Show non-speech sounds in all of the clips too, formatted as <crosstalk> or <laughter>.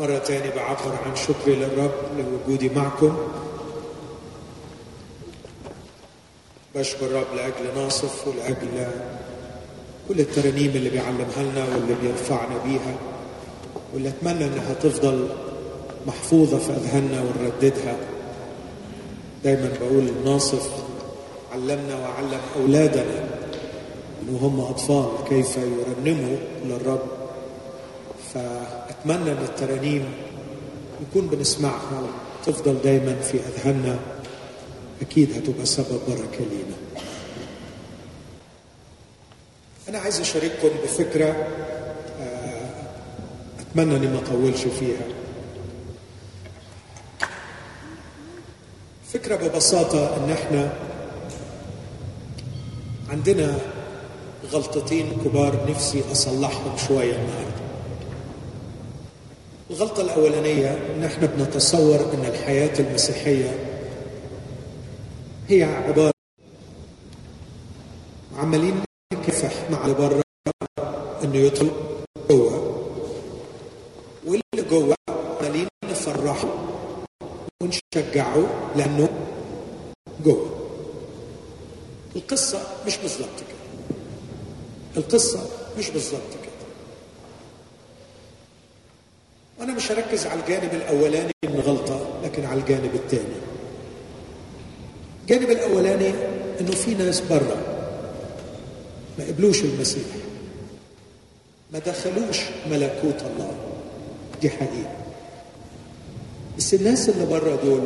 مرة تاني بعبر عن شكري للرب لوجودي معكم. بشكر الرب لأجل ناصف ولأجل كل الترانيم اللي بيعلمها لنا واللي بيرفعنا بيها. واللي أتمنى إنها تفضل محفوظة في أذهاننا ونرددها. دايما بقول ناصف علمنا وعلم أولادنا إن هم أطفال كيف يرنموا للرب. فأتمنى أن الترانيم نكون بنسمعها وتفضل دايما في أذهاننا. أكيد هتبقى سبب بركة لينا. أنا عايز أشارككم بفكرة أتمنى أني ما أطولش فيها. فكرة ببساطة أن إحنا عندنا غلطتين كبار نفسي أصلحهم شوية النهاردة. الغلطة الأولانية أن إحنا بنتصور أن الحياة المسيحية هي عبارة عمالين نكفح مع اللي بره إنه يدخل جوه. واللي جوه عمالين نفرحه ونشجعه لأنه جوه. القصة مش بالظبط كده. القصة مش بالظبط كده. وأنا مش هركز على الجانب الأولاني من غلطة لكن على الجانب الثاني. الجانب الأولاني إنه في ناس بره ما قبلوش المسيح. ما دخلوش ملكوت الله. دي حقيقة. بس الناس اللي بره دول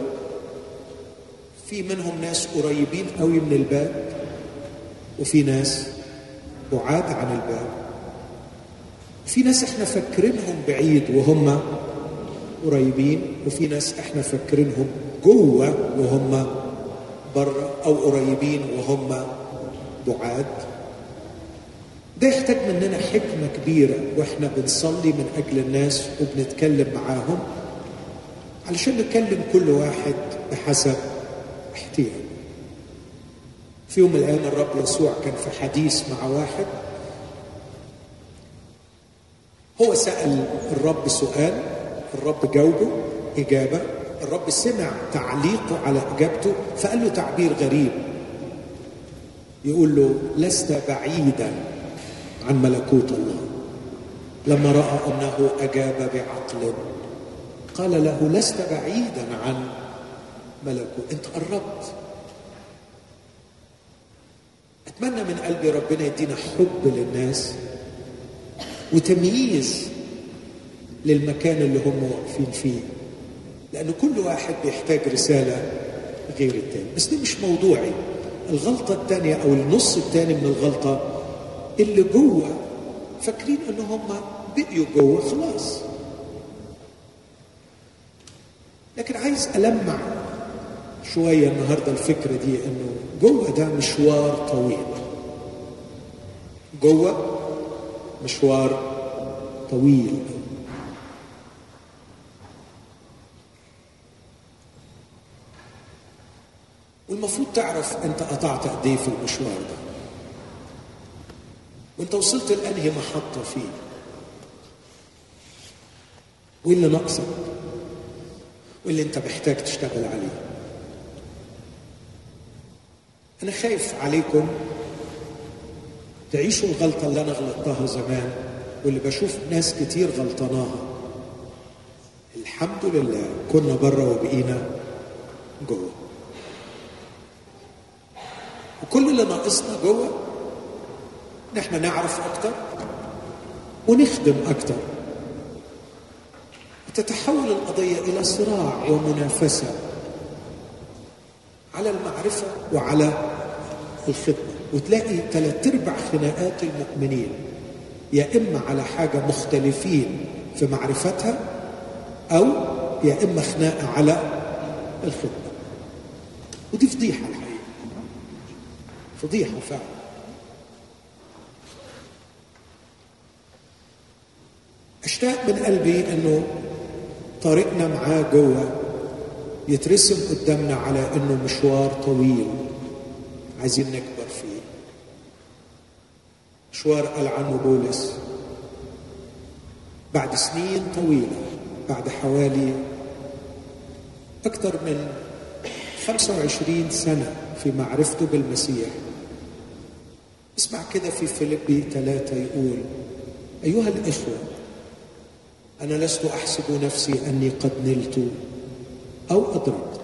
في منهم ناس قريبين قوي من الباب وفي ناس بعاد عن الباب. في ناس إحنا فاكرينهم بعيد وهم قريبين وفي ناس إحنا فاكرينهم جوه وهم بره أو قريبين وهم بعاد. ده يحتاج مننا حكمة كبيرة وإحنا بنصلي من أجل الناس وبنتكلم معاهم علشان نكلم كل واحد بحسب احتياجه. في يوم من الأيام الرب يسوع كان في حديث مع واحد هو سأل الرب سؤال الرب جاوبه إجابة الرب سمع تعليقه على إجابته فقال له تعبير غريب. يقول له لست بعيدا عن ملكوت الله. لما رأى أنه أجاب بعقل قال له لست بعيدا عن ملكوت. أنت قربت. أتمنى من قلبي ربنا يدينا حب للناس. وتمييز للمكان اللي هم واقفين فيه. لأن كل واحد بيحتاج رسالة غير التاني. بس دي مش موضوعي. الغلطة الثانية أو النص الثاني من الغلطة اللي جوه فاكرين إن هم بقيوا جوه خلاص. لكن عايز ألمع شوية النهاردة الفكرة دي إنه جوه ده مشوار طويل. جوه مشوار طويل. والمفروض تعرف أنت قطعت قد إيه في المشوار ده. وأنت وصلت لأنهي محطة فيه. وإيه اللي ناقصك؟ وإيه اللي أنت محتاج تشتغل عليه؟ أنا خايف عليكم تعيشوا الغلطة اللي أنا غلطتها زمان واللي بشوف ناس كتير غلطاناها. الحمد لله كنا بره وبقينا جوه. وكل اللي ناقصنا جوه إن إحنا نعرف أكتر ونخدم أكتر. تتحول القضية إلى صراع ومنافسة على المعرفة وعلى الخدمة. وتلاقي ثلاث أرباع خناقات المؤمنين يا إما على حاجة مختلفين في معرفتها أو يا إما خناقة على الخدمه ودي فضيحة الحقيقة. فضيحة فعلا. أشتاق من قلبي إنه طريقنا معاه جوه يترسم قدامنا على إنه مشوار طويل. عايزين فيه مشوار قال عنه بولس بعد سنين طويلة بعد حوالي أكثر من 25 سنة في معرفته بالمسيح. اسمع كده في فيليبي ثلاثة يقول أيها الإخوة أنا لست أحسب نفسي أني قد نلت أو أدركت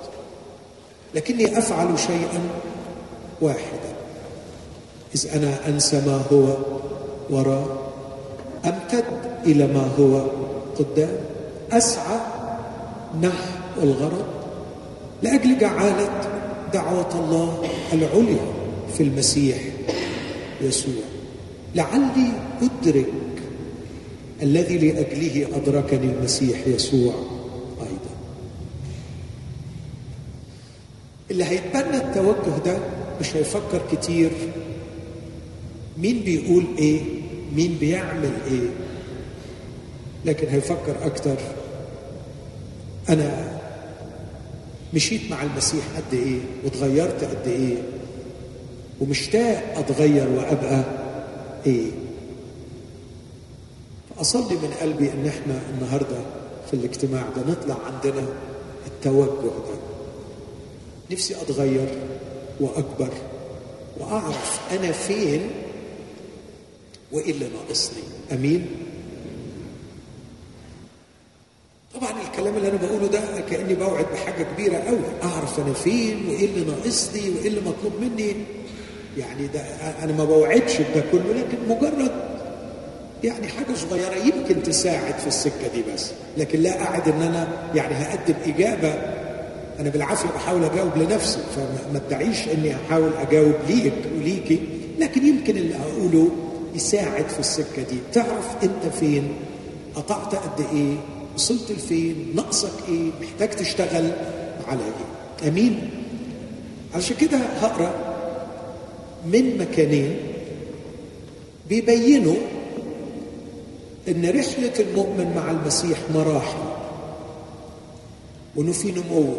لكني أفعل شيئا واحدا. إذ أنا أنسى ما هو وراء. أمتد إلى ما هو قدام. أسعى نحو الغرض. لأجل جعالة دعوة الله العليا في المسيح يسوع. لعلي أدرك الذي لأجله أدركني المسيح يسوع أيضا. اللي هيتبنى التوجه ده مش هيفكر كتير مين بيقول إيه؟ مين بيعمل إيه؟ لكن هيفكر أكتر. أنا مشيت مع المسيح قد إيه؟ وتغيرت قد إيه؟ ومشتاق أتغير وأبقى إيه؟ فأصلي من قلبي إن إحنا النهارده في الاجتماع ده نطلع عندنا التوجه ده. نفسي أتغير وأكبر وأعرف أنا فين اللي ناقصني. أمين؟ طبعا الكلام اللي أنا بقوله ده كأني بوعد بحاجة كبيرة قوي أعرف أنا فين وايه اللي ناقصني وايه اللي مطلوب مني؟ يعني ده أنا ما بوعدش بده كله لكن مجرد يعني حاجة صغيرة يمكن تساعد في السكة دي بس. لكن لا أعد إن أنا يعني هقدم إجابة. أنا بالعافية بحاول أجاوب لنفسي فما ادعيش إني أحاول أجاوب ليك وليكي. لكن يمكن اللي هقوله يساعد في السكة دي. تعرف أنت فين؟ قطعت قد إيه؟ وصلت لفين؟ ناقصك إيه؟ محتاج تشتغل على إيه؟ أمين؟ عشان كده هقرأ من مكانين بيبينوا إن رحلة المؤمن مع المسيح مراحل وإنه في نمو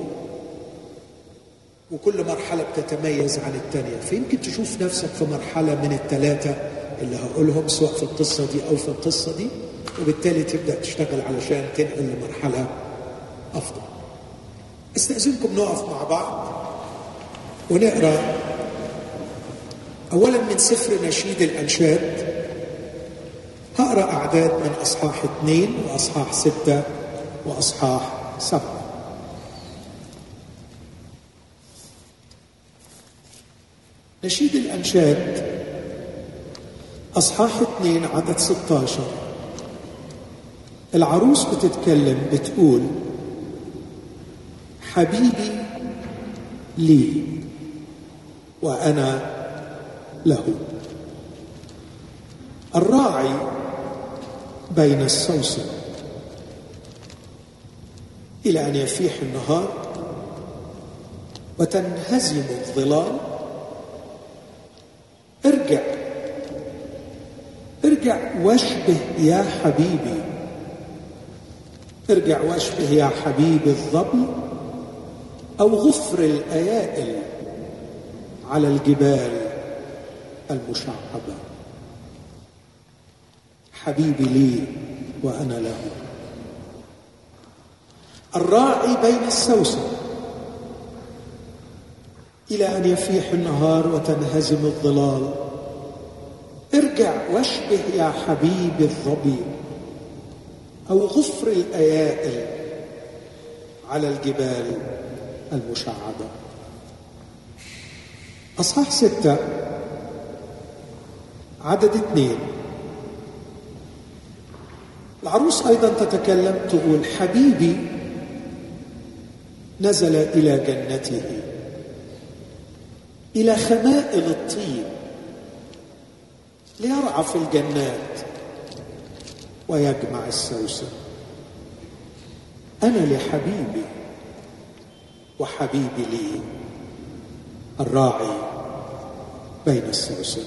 وكل مرحلة بتتميز عن الثانية فيمكن تشوف نفسك في مرحلة من الثلاثه اللي هقولهم سواء في القصة دي أو في القصة دي وبالتالي تبدأ تشتغل علشان تنقل لمرحلة أفضل. استأذنكم نقف مع بعض ونقرأ اولا من سفر نشيد الأنشاد. هقرأ أعداد من أصحاح اثنين وأصحاح ستة وأصحاح سبعة. نشيد الأنشاد أصحاح اثنين عدد 16 العروس بتتكلم بتقول حبيبي لي وأنا له. الراعي بين السوسن إلى أن يفيح النهار وتنهزم الظلال ارجع ارجع واشبه يا حبيبي. ارجع واشبه يا حبيبي الظبي أو غفر الأيائل على الجبال المشعبة. حبيبي لي وأنا له. الراعي بين السوسن إلى أن يفيح النهار وتنهزم الظلال. ارجع واشبه يا حبيبي الظبي أو غفر الايائل على الجبال المشعبة. أصحاح ستة عدد اثنين. العروس أيضا تتكلم تقول حبيبي نزل إلى جنته إلى خمائل الطين ليرعى في الجنات ويجمع السوسن أنا لحبيبي وحبيبي لي الراعي بين السوسن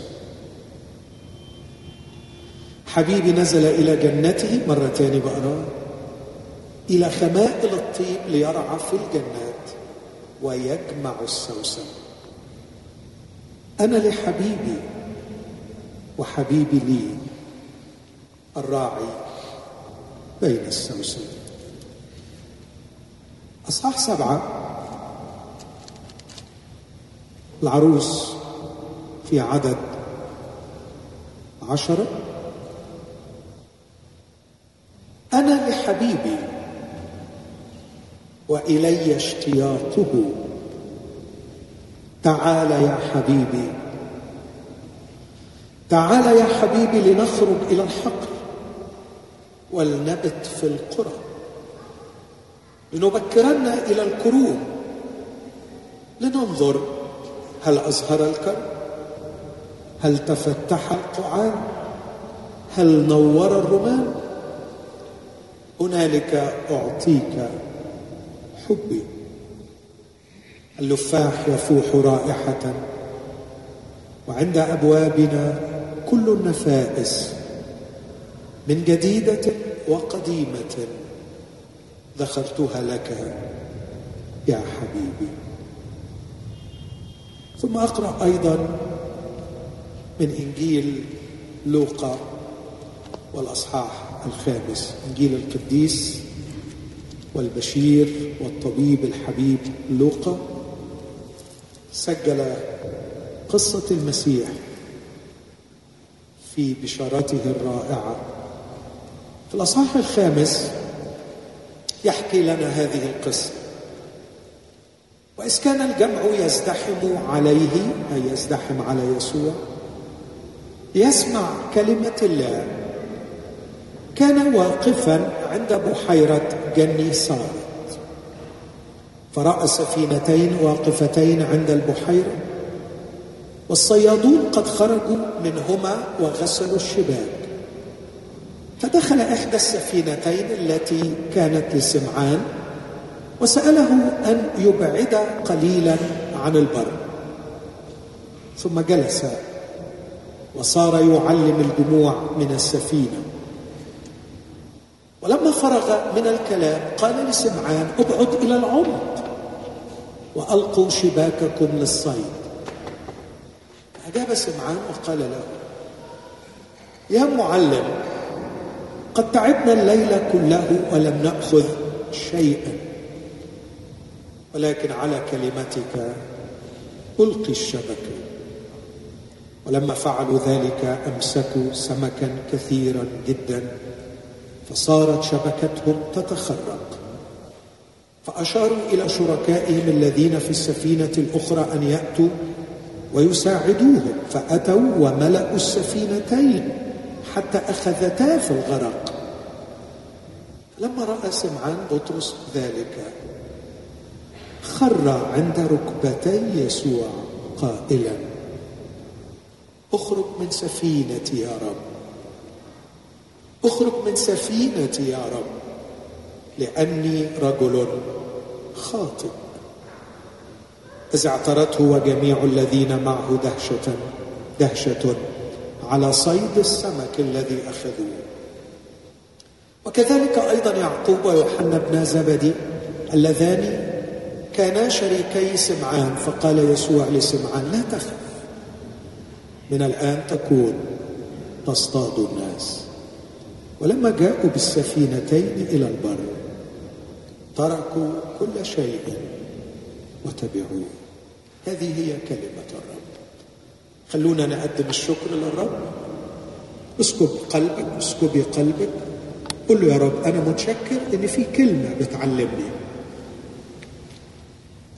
حبيبي نزل إلى جنته مره تاني بقراه إلى خمائل الطيب ليرعى في الجنات ويجمع السوسن أنا لحبيبي وحبيبي لي الراعي بين السوسن أصحاح سبعة. العروس في عدد عشره أنا لحبيبي وإلي اشتياقه. تعال يا حبيبي تعال يا حبيبي لنخرج إلى الحقل ولنبت في القرى لنبكرن إلى الكروم لننظر هل أزهر الكرم هل تفتح القعان؟ هل نور الرمان؟ هنالك أعطيك حبي. اللفاح يفوح رائحة. وعند أبوابنا كل النفائس من جديدة وقديمة ذخرتها لك يا حبيبي. ثم أقرأ أيضا من إنجيل لوقا والأصحاح الخامس إنجيل القديس والبشير والطبيب الحبيب لوقا. سجل قصة المسيح في بشارته الرائعة. في الأصحاح الخامس يحكي لنا هذه القصة. وإذ كان الجمع يزدحم عليه أي يزدحم على يسوع يسمع كلمة الله. كان واقفا عند بحيرة جنيسارت فرأى سفينتين واقفتين عند البحيرة. والصيادون قد خرجوا منهما وغسلوا الشباك. فدخل إحدى السفينتين التي كانت لسمعان وساله أن يبعد قليلا عن البر. ثم جلس وصار يعلم الجموع من السفينة. ولما فرغ من الكلام قال لسمعان ابعد إلى العمق وألقوا شباككم للصيد. اجاب سمعان وقال له يا معلم قد تعبنا الليل كله ولم نأخذ شيئا ولكن على كلمتك ألقي الشبكة. ولما فعلوا ذلك أمسكوا سمكا كثيرا جدا فصارت شبكتهم تتخرق. فأشاروا إلى شركائهم الذين في السفينة الأخرى أن يأتوا ويساعدوهم فأتوا وملأوا السفينتين حتى أخذتا في الغرق. لما رأى سمعان بطرس ذلك خر عند ركبتي يسوع قائلا أخرج من سفينتي يا رب أخرج من سفينتي يا رب لأني رجل خاطئ. إذ اعترته وجميع الذين معه دهشه دهشة على صيد السمك الذي أخذوه. وكذلك أيضا يعقوب ويوحنا بن زبدي اللذان كانا شريكي سمعان فقال يسوع لسمعان لا تخف من الآن تكون تصطاد الناس. ولما جاءوا بالسفينتين إلى البر تركوا كل شيء وتبعوه. هذه هي كلمة الرب. خلونا نقدم الشكر للرب. اسكب قلبك اسكبي قلبك. قل له يا رب أنا متشكر إن في كلمة بتعلمني.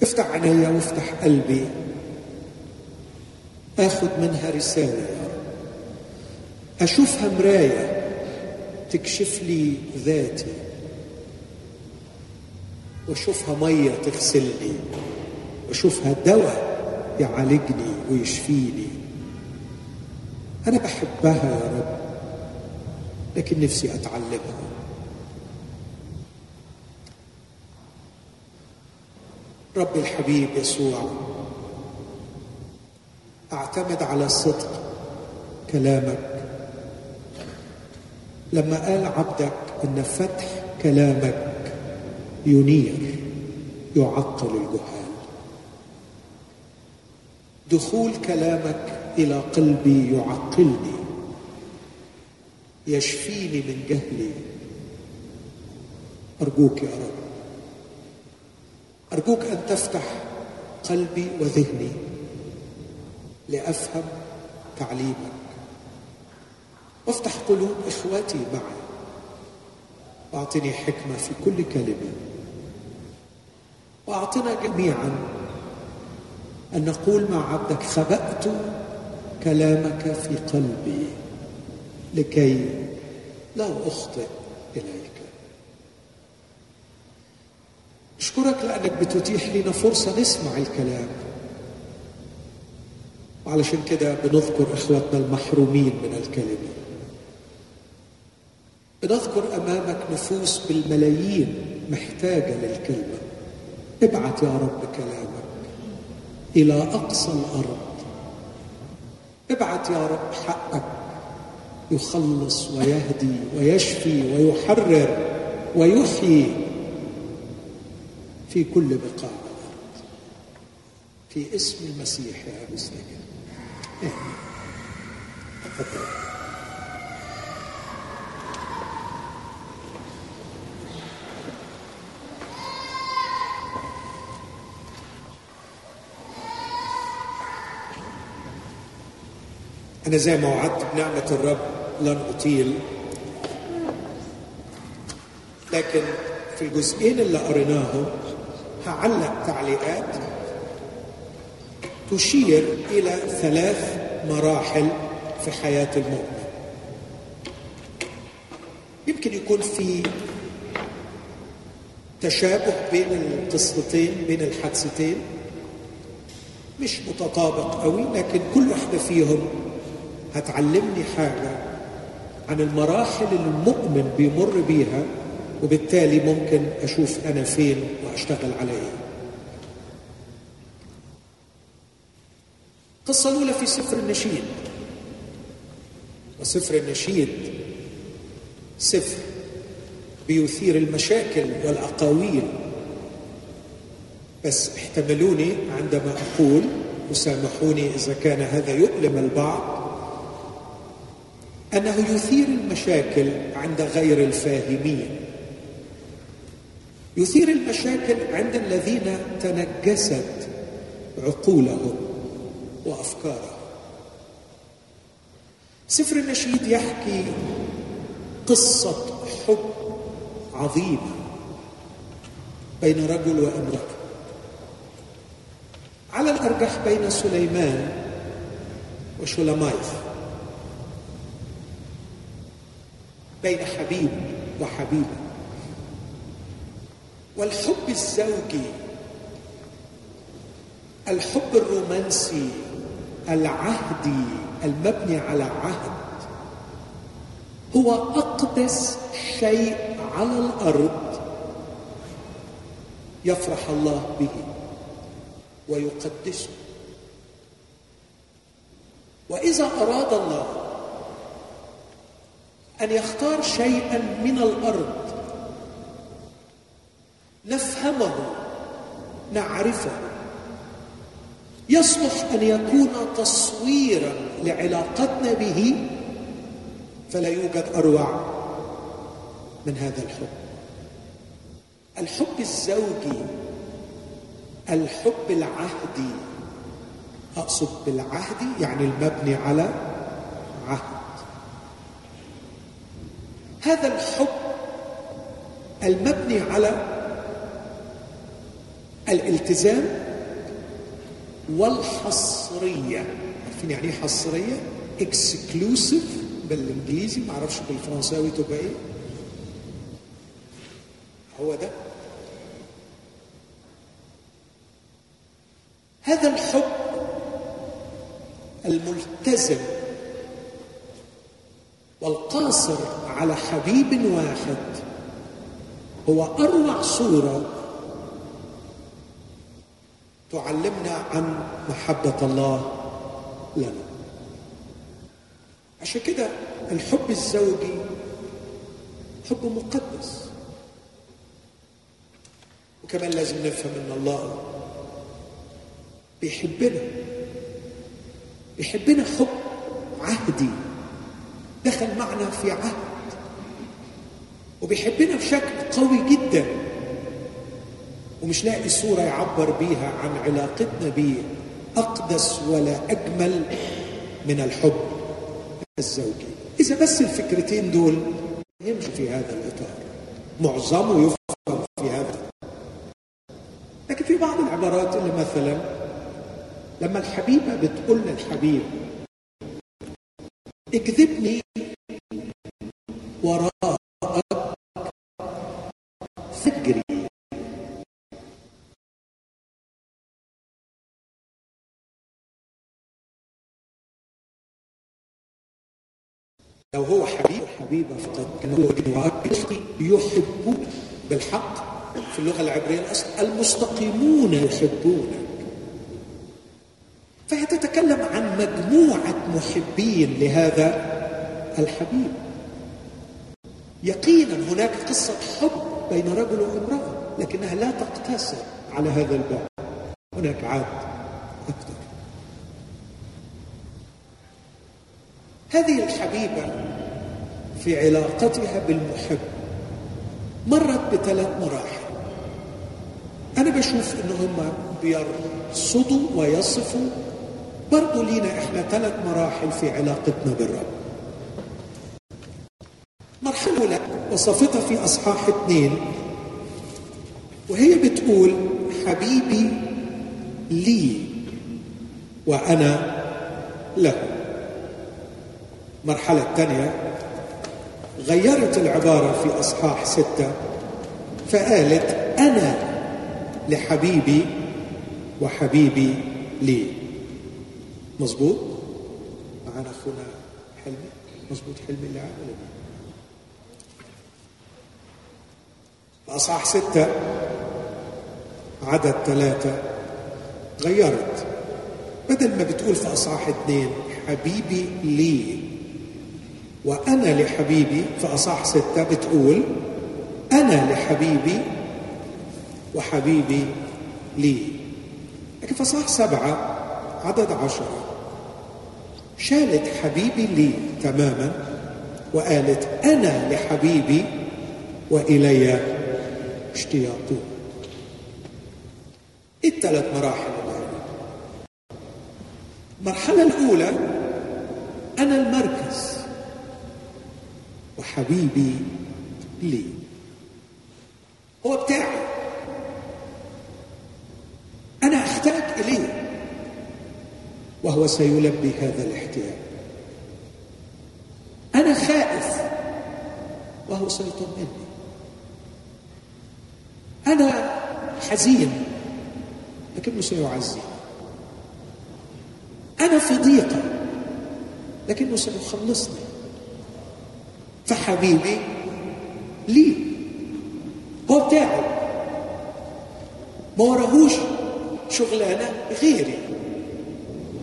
افتح عينيا وافتح قلبي. اخد منها رسالة يا رب. أشوفها مراية تكشف لي ذاتي. وأشوفها مية تغسلني وأشوفها دواء يعالجني ويشفيني. أنا بحبها يا رب لكن نفسي أتعلمها. رب الحبيب يسوع أعتمد على صدق كلامك. لما قال عبدك إن فتح كلامك ينير يعقل الجهال. دخول كلامك إلى قلبي يعقلني يشفيني من جهلي. أرجوك يا رب أرجوك أن تفتح قلبي وذهني لأفهم تعليمك. وافتح قلوب اخوتي معي. واعطني حكمة في كل كلمة. وأعطنا جميعا أن نقول مع عبدك خبات كلامك في قلبي لكي لا أخطئ إليك. أشكرك لأنك بتتيح لنا فرصة نسمع الكلام. وعلشان كده بنذكر إخواتنا المحرومين من الكلمة. بنذكر أمامك نفوس بالملايين محتاجة للكلمة. ابعت يا رب كلامك إلى أقصى الأرض. ابعت يا رب حقك. يخلص ويهدي ويشفي ويحرر ويحيي في كل بقاع الأرض. في اسم المسيح يا ابو سيدنا تفضل أنا زي ما وعدت بنعمة الرب لن أطيل. لكن في الجزئين اللي قريناهم هعلق تعليقات تشير إلى ثلاث مراحل في حياة المؤمن. يمكن يكون في تشابه بين القصتين بين الحادثتين. مش متطابق قوي لكن كل واحدة فيهم هتعلمني حاجة عن المراحل اللي المؤمن بيمر بيها وبالتالي ممكن أشوف أنا فين وأشتغل على إيه. القصة الأولى في سفر النشيد. وسفر النشيد سفر بيثير المشاكل والأقاويل. بس احتملوني عندما أقول وسامحوني إذا كان هذا يؤلم البعض أنه يثير المشاكل عند غير الفاهمين. يثير المشاكل عند الذين تنجست عقولهم وأفكارهم. سفر النشيد يحكي قصة حب عظيمة بين رجل وامرأة. على الأرجح بين سليمان وشلمايث بين حبيب وحبيبة. والحب الزوجي الحب الرومانسي العهدي المبني على عهد هو أقدس شيء على الأرض يفرح الله به ويقدسه. وإذا أراد الله أن يختار شيئا من الأرض. نفهمه نعرفه. يصلح أن يكون تصويرا لعلاقتنا به فلا يوجد أروع من هذا الحب. الحب الزوجي الحب العهدي. أقصد بالعهدي يعني المبني على عهد. هذا الحب المبني على الالتزام والحصرية عارفين يعني إيه حصرية؟ اكسكلوسيف بالإنجليزي ما أعرفش بالفرنساوي تبقى إيه؟ هو ده هذا الحب الملتزم والقاصر على حبيب واحد. هو أروع صورة تعلمنا عن محبة الله لنا. عشان كده الحب الزوجي حب مقدس. وكمان لازم نفهم إن الله بيحبنا. بيحبنا حب عهدي. دخل معنا في عهد. وبيحبنا بشكل قوي جدا. ومش لاقي صورة يعبر بيها عن علاقتنا بيه أقدس ولا أجمل من الحب الزوجي. إذا بس الفكرتين دول يمشي في هذا الإطار. معظمه يفهم في هذا. لكن في بعض العبارات اللي مثلا لما الحبيبة بتقول للحبيب اكذبني وراءك لو هو حبيب حبيبة فقط يحبون بالحق. في اللغة العبرية الأصل المستقيمون يحبونك. فهي تتكلم عن مجموعة محبين لهذا الحبيب. يقينا هناك قصة حب بين رجل وامرأة لكنها لا تقتصر على هذا الباب. هناك عاد أكثر. هذه الحبيبة في علاقتها بالمحب مرت بثلاث مراحل. أنا بشوف إن هم بيرصدوا ويصفوا. برضو لينا إحنا ثلاث مراحل في علاقتنا بالرب. مرحلة أولى وصفتها في أصحاح اثنين. وهي بتقول حبيبي لي وأنا له. المرحلة الثانية غيرت العبارة في أصحاح ستة فقالت أنا لحبيبي وحبيبي لي. مظبوط؟ معنا أخونا حلمي. مظبوط حلمي اللي عامل أصحاح ستة عدد ثلاثة غيرت. بدل ما بتقول في أصحاح اثنين حبيبي لي. وأنا لحبيبي في أصحاح ستة بتقول أنا لحبيبي وحبيبي لي. لكن أصحاح سبعة عدد عشرة. شالت حبيبي لي تماما وقالت أنا لحبيبي وإلي اشتياقون إيه الثلاث مراحل؟ المرحلة الأولى أنا المركز. وحبيبي لي. هو بتاعي. أنا أحتاج إليه. وهو سيلبي هذا الاحتياج أنا خائف. وهو سيطمئني أنا حزين. لكنه سيعزي. أنا في ضيقة لكنه سيخلصني. فحبيبي لي هو بتاعي ما وراهوش شغلانة غيري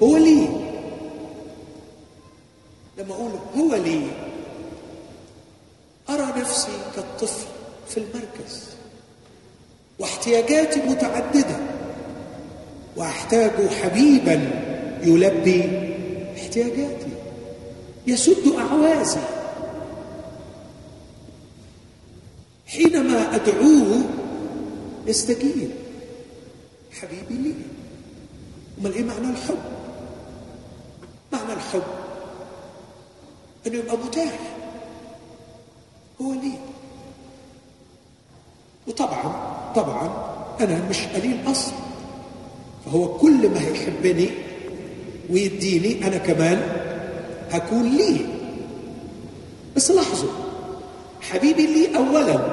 هو لي لما أقول هو لي أرى نفسي كالطفل في المركز. واحتياجاتي متعددة. وأحتاج حبيبا يلبي احتياجاتي. يسد أعوازي. أدعوه يستجيب حبيبي لي. امال إيه معنى الحب؟ معنى الحب أنه يبقى متاح. هو لي. وطبعا طبعا أنا مش قليل اصل فهو كل ما هيحبني ويديني أنا كمان هكون لي. بس لاحظوا حبيبي لي اولا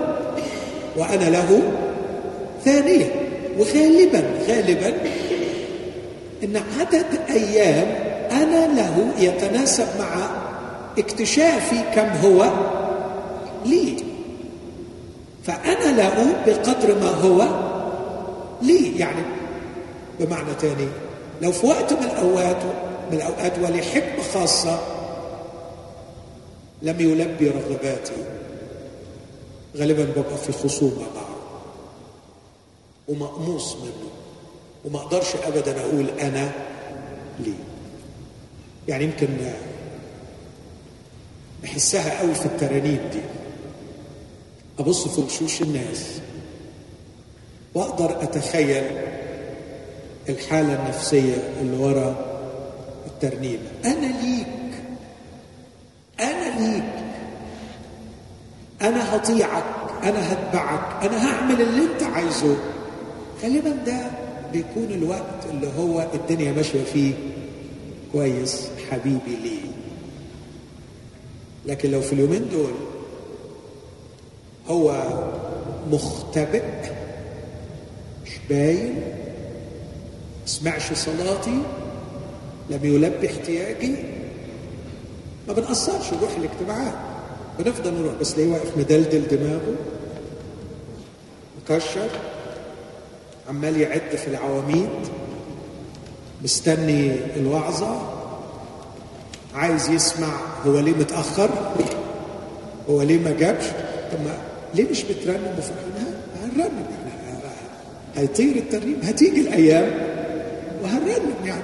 وأنا له ثانيا وغالبا غالبا إن عدد أيام أنا له يتناسب مع اكتشافي كم هو لي. فأنا له بقدر ما هو لي. يعني بمعنى تاني لو في وقت من الأوقات من الأوقات ولحكمه خاصة لم يلبي رغباتي. غالبا ببقى في خصومه معه ومقموص منه. وما أقدرش ابدا أقول أنا لي يعني يمكن بحسها قوي في الترانيم دي. أبص في وشوش الناس. وأقدر أتخيل الحالة النفسية اللي ورا الترنيمه أنا ليك. أنا ليك. أنا هطيعك أنا هتبعك أنا هعمل اللي أنت عايزه. غالبا ده بيكون الوقت اللي هو الدنيا ماشية فيه. كويس حبيبي ليه لكن لو في اليومين دول هو مختبئ مش باين سمعش صلاتي لم يلبي احتياجي ما بنقصرش نروح الاجتماعات. بنفضل نروح بس ليه واقف مدلدل دماغه مكشر عمال يعد في العواميد مستني الوعظة عايز يسمع هو ليه متأخر هو ليه ما جابش طب ما ليه مش بترنم وفرحان هنرنم يعني هيطير الترنيم هتيجي الأيام وهنرنم يعني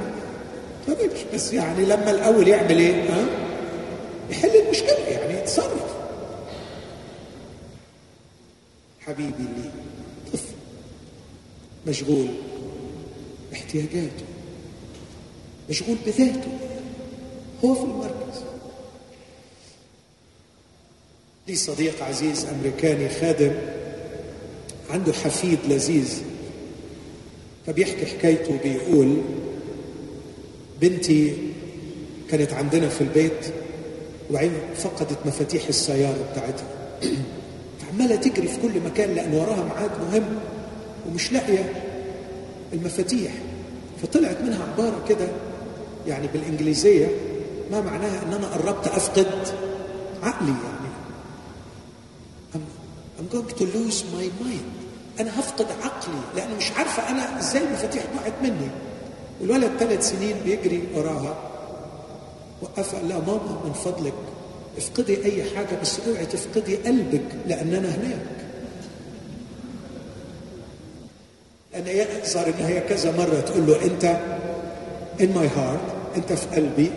طيب بس يعني لما الأول يعمل إيه؟ ها؟ يحل المشكلة يعني يتصرف. حبيبي ليه طفل مشغول باحتياجاته مشغول بذاته هو في المركز. لي صديق عزيز أمريكاني خادم عنده حفيد لذيذ. فبيحكي حكايته بيقول بنتي كانت عندنا في البيت وبعدين فقدت مفاتيح السيارة بتاعتها. <clears throat> فعماله تجري في كل مكان لأن وراها ميعاد مهم ومش لاقية المفاتيح. فطلعت منها عبارة كده يعني بالإنجليزية ما معناها إن أنا قربت أفقد عقلي يعني. I'm going to lose my mind. أنا هفقد عقلي لأن مش عارفة أنا إزاي المفاتيح ضاعت مني. الولد ثلاث سنين بيجري وراها. وقفها قال لها ماما من فضلك افقدي أي حاجة بس اوعي تفقدي قلبك لأن انا هناك. أنا يظهر إن هي كذا مرة تقول له أنت in my heart أنت في قلبي.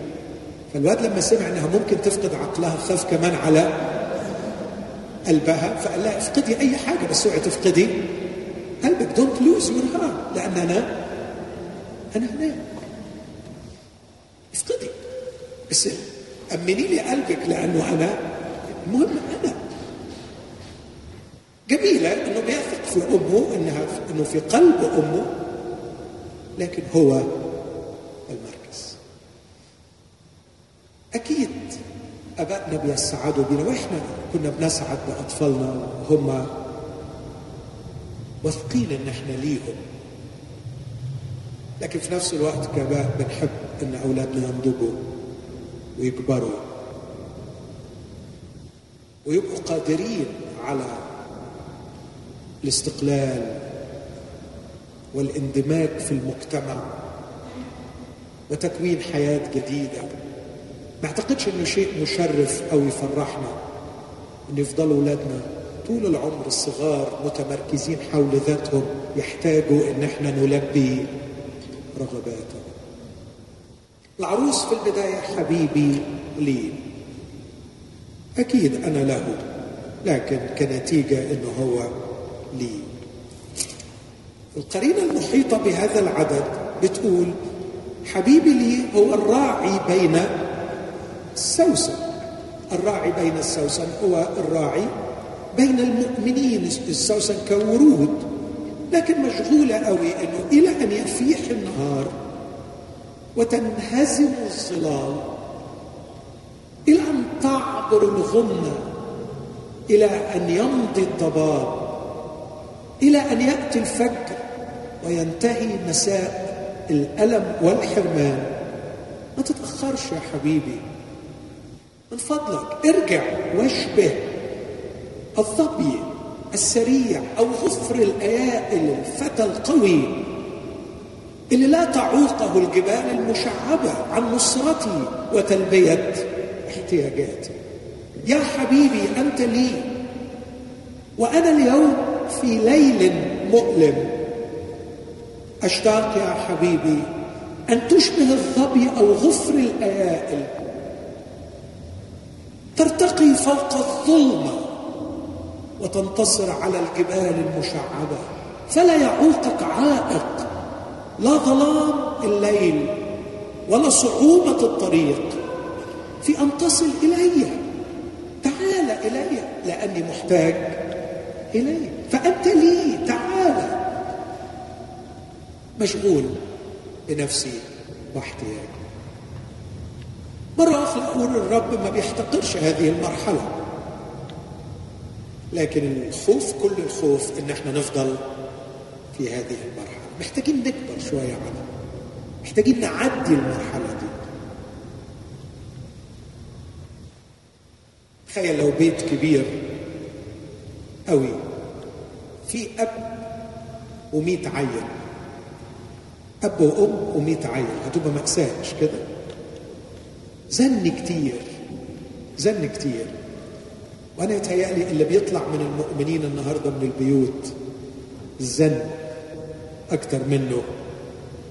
فالواد لما سمع إنها ممكن تفقد عقلها خاف كمان على قلبها فقال لها افقدي أي حاجة بس اوعي تفقدي قلبك. don't lose your heart لأن أنا أنا هناك. افقدي. بس امني لي قلبك لأنه أنا المهم أنا. جميلة إنه بيثق في أمه إنها إنه في قلب أمه لكن هو المركز. أكيد أبائنا بيسعدوا بنا وإحنا كنا بنسعد بأطفالنا وهم واثقين إن إحنا ليهم. لكن في نفس الوقت كاباء بنحب إن أولادنا ينضجوا. ويكبروا. ويبقوا قادرين على الاستقلال والاندماج في المجتمع وتكوين حياة جديدة. ما أعتقدش إنه شيء مشرف أو يفرحنا إن يفضلوا أولادنا طول العمر الصغار متمركزين حول ذاتهم يحتاجوا إن إحنا نلبي رغباتهم. العروس في البداية حبيبي لي. أكيد أنا له لكن كنتيجة أنه هو لي. القرينة المحيطة بهذا العدد بتقول حبيبي لي هو الراعي بين السوسن الراعي بين السوسن هو الراعي بين المؤمنين السوسن كورود لكن مشغولة قوي أنه إلى أن يفيح النهار وتنهزم الظلال إلى أن تعبر الغمة إلى أن يمضي الضباب إلى أن يأتي الفجر وينتهي مساء الألم والحرمان. ما تتأخرش يا حبيبي. من فضلك ارجع واشبه الظبي السريع أو غفر الأيائل الفتى القوي. اللي لا تعوقه الجبال المشعبة عن نصرتي وتلبية احتياجاتي. يا حبيبي أنت لي. وأنا اليوم في ليل مؤلم. أشتاق يا حبيبي أن تشبه الظبي أو غفر الأيائل. ترتقي فوق الظلمة وتنتصر على الجبال المشعبة. فلا يعوقك عائق. لا ظلام الليل ولا صعوبة الطريق في أن تصل إلي. تعال إلي لأني محتاج إلي. فأنت لي. تعال. مشغول بنفسي واحتياجي مرة أخرى أقول الرب ما بيحتقرش هذه المرحلة. لكن الخوف كل الخوف إن إحنا نفضل في هذه المرحلة. محتاجين نكبر شوية عنها محتاجين نعدي المرحلة دي. تخيل لو بيت كبير قوي في أب ومئة عيل. أب وأم ومئة عيل هتبقى مأساة مش كده؟ زن كتير زن كتير. وأنا يتهيألي اللي بيطلع من المؤمنين النهاردة من البيوت الزن. أكتر منه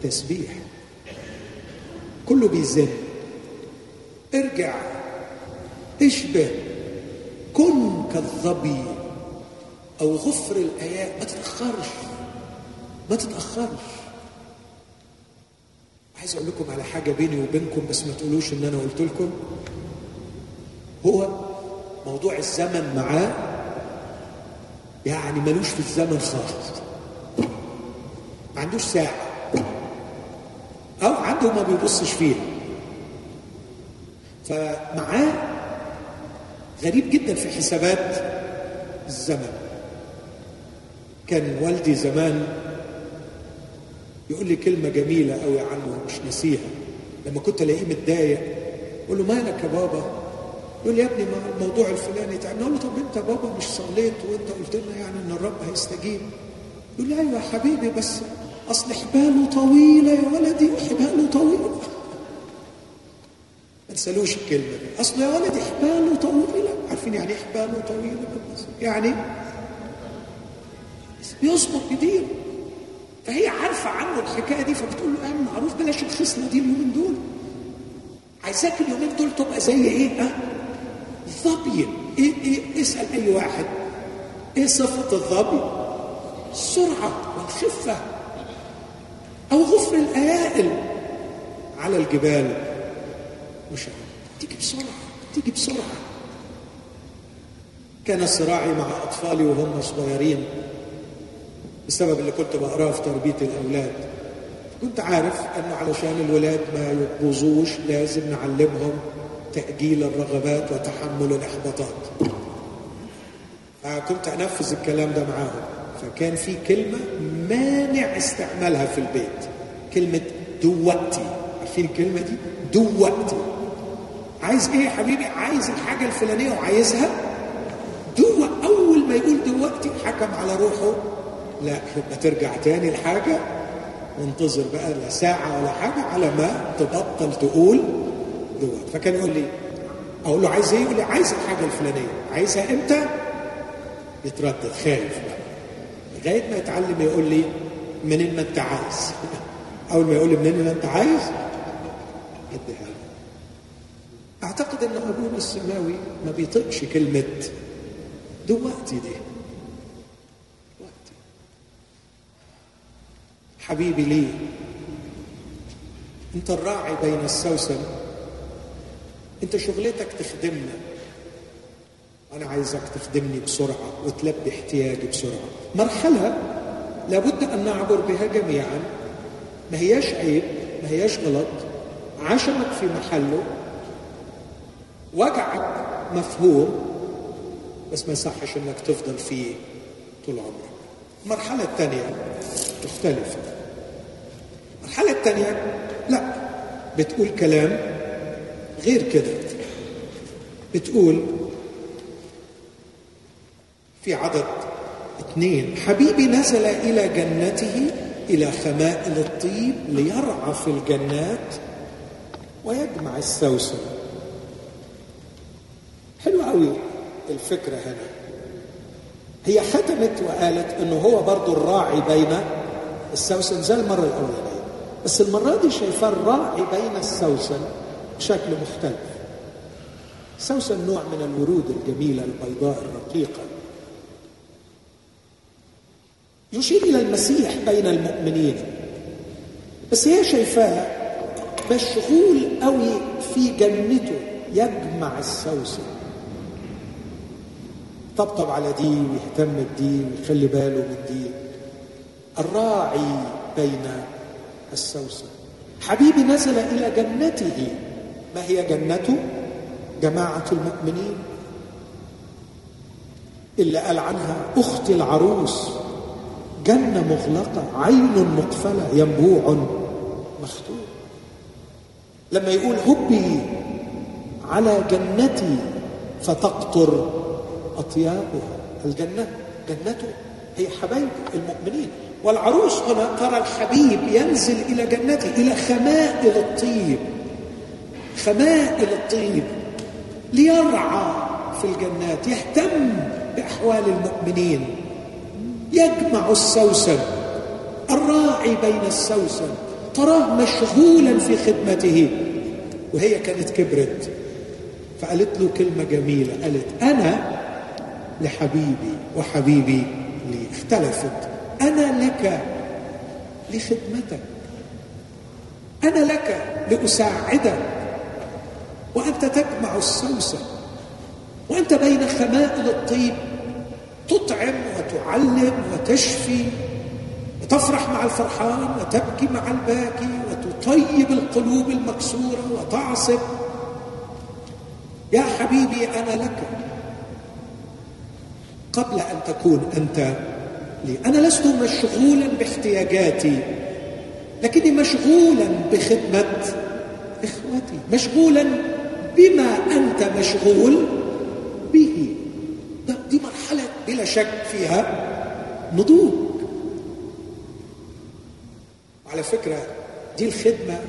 تسبيح. كله بيزن. ارجع. اشبه. كن كالظبي. أو غفر الايات ما تتأخرش. ما تتأخرش. عايز أقول لكم على حاجة بيني وبينكم بس ما تقولوش إن أنا قلت لكم. هو موضوع الزمن معاه يعني ملوش في الزمن خالص. ما عندوش ساعة. أو عنده ما بيبصش فيها. فمعاه غريب جدا في حسابات الزمن. كان والدي زمان يقول لي كلمة جميلة قوي عنه مش نسيها لما كنت ألاقيه متضايق أقول له مالك يا بابا؟ يقول لي يا ابني الموضوع الفلاني تعب أقول له طب أنت بابا مش صليت وأنت قلت لنا يعني إن الرب هيستجيب؟ يقول لي أيوه يا حبيبي بس اصل حباله طويله يا ولدي حباله طويله ما تسألوش الكلمة دي. أصل يا ولدي حباله طويله عارفين يعني إيه حباله طويله يعني بيصبر كتير. فهي عارفة عنه الحكاية دي فبتقول له اعمل معروف بلاش الخصله دي اليومين دول. عايزاك اليومين دول تبقى زي إيه؟ ها؟ ظبي. إيه إيه؟ اسأل أي واحد. إيه صفة الظبي؟ السرعه والخفه أو غفر الايائل على الجبال. مش تيجي بسرعة تيجي بسرعة. كان صراعي مع أطفالي وهم صغيرين بسبب اللي كنت بقراه في تربية الأولاد. كنت عارف إنه علشان الولاد ما يبوظوش لازم نعلمهم تأجيل الرغبات وتحمل الإحباطات. فكنت أنفذ الكلام ده معاهم. فكان في كلمة مانع استعمالها في البيت. كلمة دوقتي. عارفين الكلمة دي؟ دوقتي. عايز إيه يا حبيبي؟ عايز الحاجة الفلانية وعايزها؟ دوق. أول ما يقول دوقتي حكم على روحه. لا يبقى ترجع تاني الحاجة. وانتظر بقى لا ساعة ولا حاجة على ما تبطل تقول دوت فكان يقول لي أقول له عايز إيه؟ يقول لي عايز الحاجة الفلانية. عايزها إمتى؟ يتردد خايف. بقى لغاية ما يتعلم يقول لي منين ما أنت عايز. <laughs> أول ما يقول لي منين ما أنت عايز أديها له أعتقد إن أبونا السماوي ما بيطقش كلمة دوقتي دي. حبيبي لي أنت الراعي بين السوسن. أنت شغلتك تخدمنا. أنا عايزك تخدمني بسرعة وتلبي احتياجي بسرعة. مرحلة لابد أن نعبر بها جميعا. ما هياش عيب ما هياش غلط. عشمك في محله. وجعك مفهوم بس ما يصحش إنك تفضل فيه طول عمرك. المرحله الثانية مختلفه المرحلة الثانية لا. بتقول كلام غير كده. بتقول في عدد اثنين. حبيبي نزل إلى جنته إلى خمائل الطيب ليرعى في الجنات ويجمع السوسن. حلو قوي الفكرة هنا. هي ختمت وقالت إنه هو برضو الراعي بين السوسن زي المرة الأولانية بس المرة دي شايفاه الراعي بين السوسن بشكل مختلف. السوسن نوع من الورود الجميلة البيضاء الرقيقة. يشير إلى المسيح بين المؤمنين. بس هي شايفاه مشغول قوي في جنته يجمع السوسن طبطب على دي ويهتم بدي ويخلي باله من دي الراعي بين السوسن حبيبي نزل إلى جنته. ما هي جنته؟ جماعة المؤمنين. اللي قال عنها أختي العروس. جنة مغلقة عين مقفلة ينبوع مختوم لما يقول هبي على جنتي فتقطر أطيابها. الجنة جنته هي حبايب المؤمنين. والعروس هنا ترى الحبيب ينزل إلى جنته إلى خمائل الطيب. خمائل الطيب ليرعى في الجنات يهتم بأحوال المؤمنين. يجمع السوسن الراعي بين السوسن تراه مشغولا في خدمته. وهي كانت كبرت فقالت له كلمة جميلة قالت أنا لحبيبي وحبيبي لي. اختلفت أنا لك لخدمتك أنا لك لأساعدك وأنت تجمع السوسن وأنت بين خمائل الطيب تطعم وتعلم وتشفي وتفرح مع الفرحان وتبكي مع الباكي وتطيب القلوب المكسورة وتعصب. يا حبيبي أنا لك. قبل أن تكون أنت لي أنا لست مشغولا باحتياجاتي لكني مشغولا بخدمة إخوتي مشغولا بما أنت مشغول به. بلا شك فيها نضوج. على فكرة دي الخدمة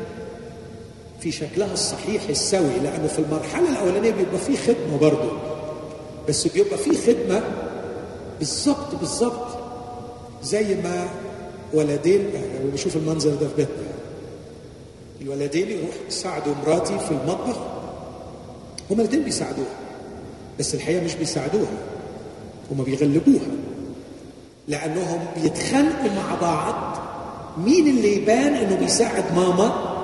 في شكلها الصحيح السوي لأنه في المرحلة الأولانية بيبقى فيه خدمة برضه. بس بيبقى فيه خدمة بالظبط بالظبط زي ما ولدين يعني بشوف المنظر ده في بيتنا. الولدين يروح يساعدوا مراتي في المطبخ هما الاثنين بيساعدوها بس الحقيقة مش بيساعدوها. هما بيغلبوها. لأنهم بيتخانقوا مع بعض مين اللي يبان إنه بيساعد ماما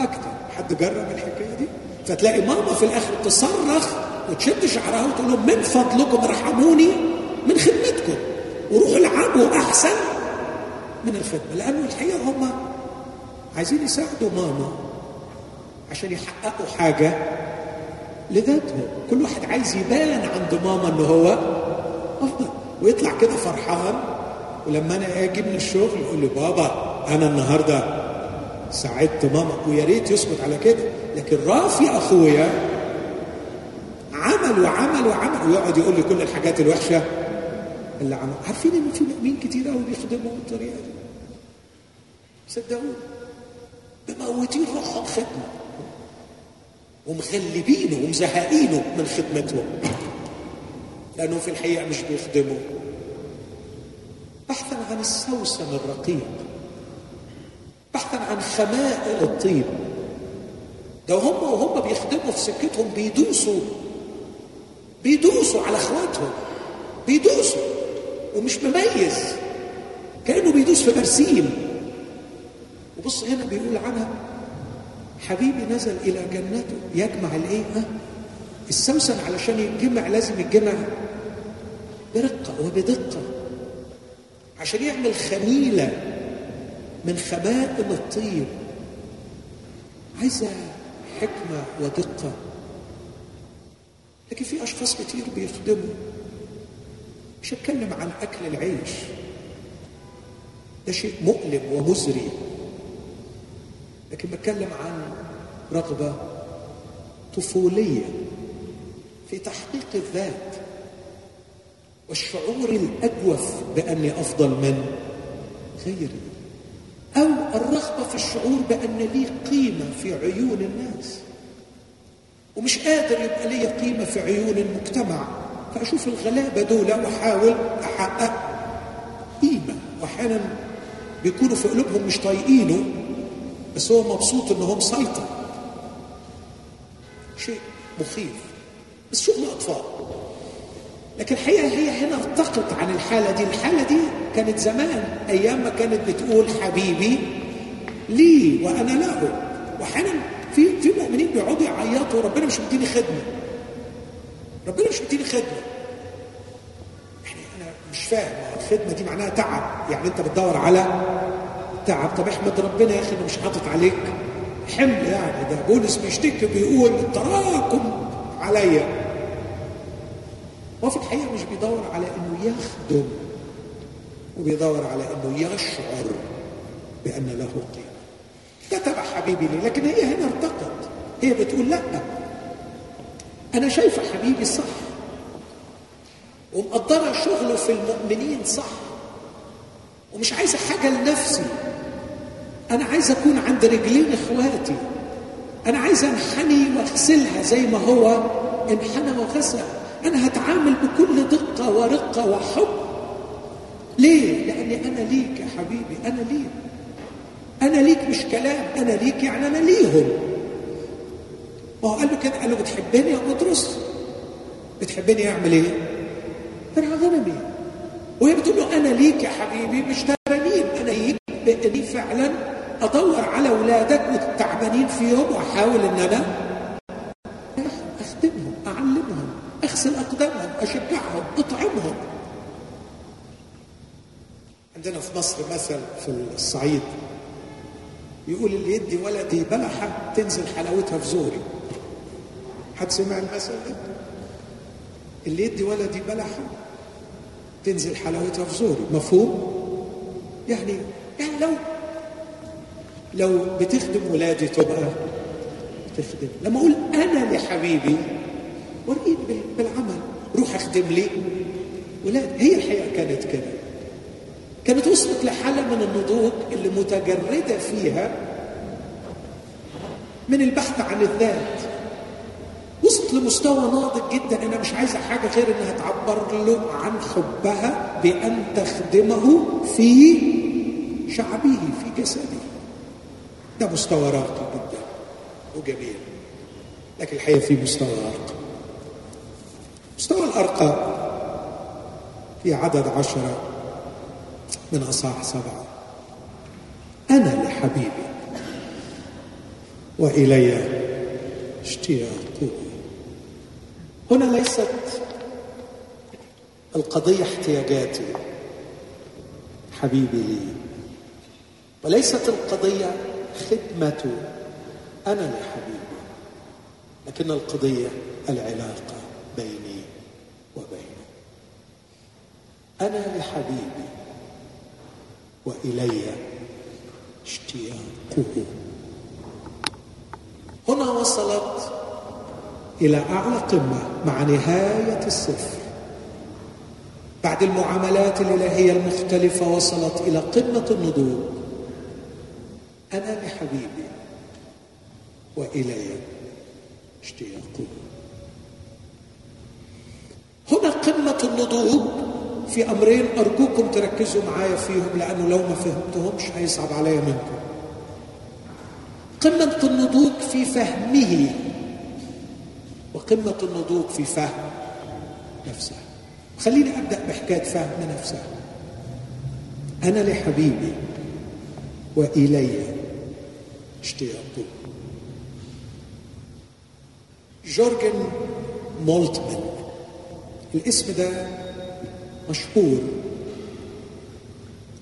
أكتر. حد جرب الحكاية دي؟ فتلاقي ماما في الآخر تصرخ وتشد شعرها وتقول لهم من فضلكم ارحموني من خدمتكم. وروحوا العبوا أحسن من الخدمة. لأنه الحقيقة هم عايزين يساعدوا ماما عشان يحققوا حاجة لذاتهم. كل واحد عايز يبان عند ماما ان هو ويطلع كده فرحان. ولما أنا آجي من الشغل يقول لي بابا أنا النهارده ساعدت ماما ويا ريت يسكت على كده. لكن رافي أخويا عمل وعمل وعمل ويقعد يقول لي كل الحاجات الوحشة اللي عمل. عارفين إن في مؤمنين كتير قوي بيخدموا بالطريقة دي؟ صدقوني. مموتين روحهم خدمة. ومغلبينه ومزهقينه من خدمتهم. لانهم في الحقيقة مش بيخدموا بحثا عن السوسن الرقيق. بحثا عن خمائل الطيب. ده هم وهم بيخدموا في سكتهم بيدوسوا. بيدوسوا على اخواتهم. بيدوسوا. ومش مميز. كأنه بيدوس في برسيم وبص هنا بيقول عنها حبيبي نزل إلى جنته يجمع الإيه؟ ها؟ السوسن علشان يتجمع لازم يتجمع برقة وبدقه عشان يعمل خميلة من خمائل الطيب. عايزة حكمة ودقة. لكن في أشخاص كتير بيخدموا مش هتكلم عن أكل العيش. ده شيء مؤلم ومزري. لكن بتكلم عن رغبة طفولية في تحقيق الذات. والشعور الأجوف بأني أفضل من غيري. أو الرغبة في الشعور بأن لي قيمة في عيون الناس. ومش قادر يبقى لي قيمة في عيون المجتمع. فأشوف الغلابة دول وأحاول أحقق قيمة. وأحيانا بيكونوا في قلوبهم مش طايقينه بس هو مبسوط ان هو مسيطر شيء مخيف. بس شغل اطفال لكن الحقيقة هي هنا ارتقت عن الحالة دي. الحالة دي كانت زمان أيام ما كانت بتقول حبيبي لي وأنا له وأحيانا في في مؤمنين بيقعدوا يعيطوا ربنا مش مديني خدمة. ربنا مش مديني خدمة. يعني أنا مش فاهم الخدمة دي معناها تعب. يعني أنت بتدور على تعب. طب احمد ربنا يا أخي أنا مش حاطط عليك حمل يعني. ده بولس بيشتكي بيقول التراكم عليا هو في الحقيقة مش بيدور على إنه يخدم وبيدور على إنه يشعر بأن له قيمة. ده تبع حبيبي لي لكن هي هنا ارتقت. هي بتقول لأ. أنا شايفة حبيبي صح. ومقدرة شغله في المؤمنين صح. ومش عايزة حاجة لنفسي. أنا عايز أكون عند رجلين إخواتي. أنا عايز أنحني وأغسلها زي ما هو إنحنى وغسل أنا هتعامل بكل دقة ورقة وحب. ليه؟ لأني أنا ليك يا حبيبي أنا ليك. أنا ليك مش كلام أنا ليك يعني أنا ليهم. ما هو قال له كده قال له بتحبني يا بطرس؟ بتحبني أعمل إيه؟ ترعى غنمي وهي بتقول له أنا ليك يا حبيبي مش ترانين أنا ليك بإني فعلا أدور على أولادك والتعبانين فيهم وأحاول إن أنا أعلمهم أغسل أقدامهم أشجعهم أطعمهم عندنا في مصر مثل في الصعيد يقول اللي يدي ولدي بلحة تنزل حلاوتها في زوري حد سمع المثل ده؟ اللي يدي ولدي بلحة تنزل حلاوتها في زوري مفهوم؟ يعني يعني لو لو بتخدم ولادي تبقى تخدم لما أقول أنا لحبيبي وريني بالعمل. روح أخدم لي. ولاد هي الحقيقة كانت كده كانت وصلت لحالة من النضوج اللي متجردة فيها من البحث عن الذات. وصلت لمستوى ناضج جدا. انها مش عايزه حاجة غير إنها تعبر له عن حبها بأن تخدمه في شعبه في جسده. ده مستوى راقي جدا. وجميل. لكن الحقيقة في مستوى ارقى مستوى الارقى في عدد عشره من أصحاح سبعة. أنا لحبيبي وإلي اشتياقه هنا ليست القضية احتياجاتي حبيبي لي وليست القضية خدمته أنا لحبيبي لكن القضية العلاقة بيني أنا لحبيبي وإلي اشتياقه. هنا وصلت إلى اعلى قمه مع نهاية السفر بعد المعاملات الإلهية المختلفة وصلت إلى قمة النضوج. أنا لحبيبي وإلي اشتياقه. هنا قمة النضوج. في أمرين أرجوكم تركزوا معايا فيهم لأنه لو ما فهمتهمش هيصعب عليا منكم. قمة النضوج في فهمه. وقمة النضوج في فهم نفسه. خليني أبدأ بحكاية فهم نفسه. أنا لحبيبي والي اشتياقه. جورجن مولتمان الاسم ده مشهور.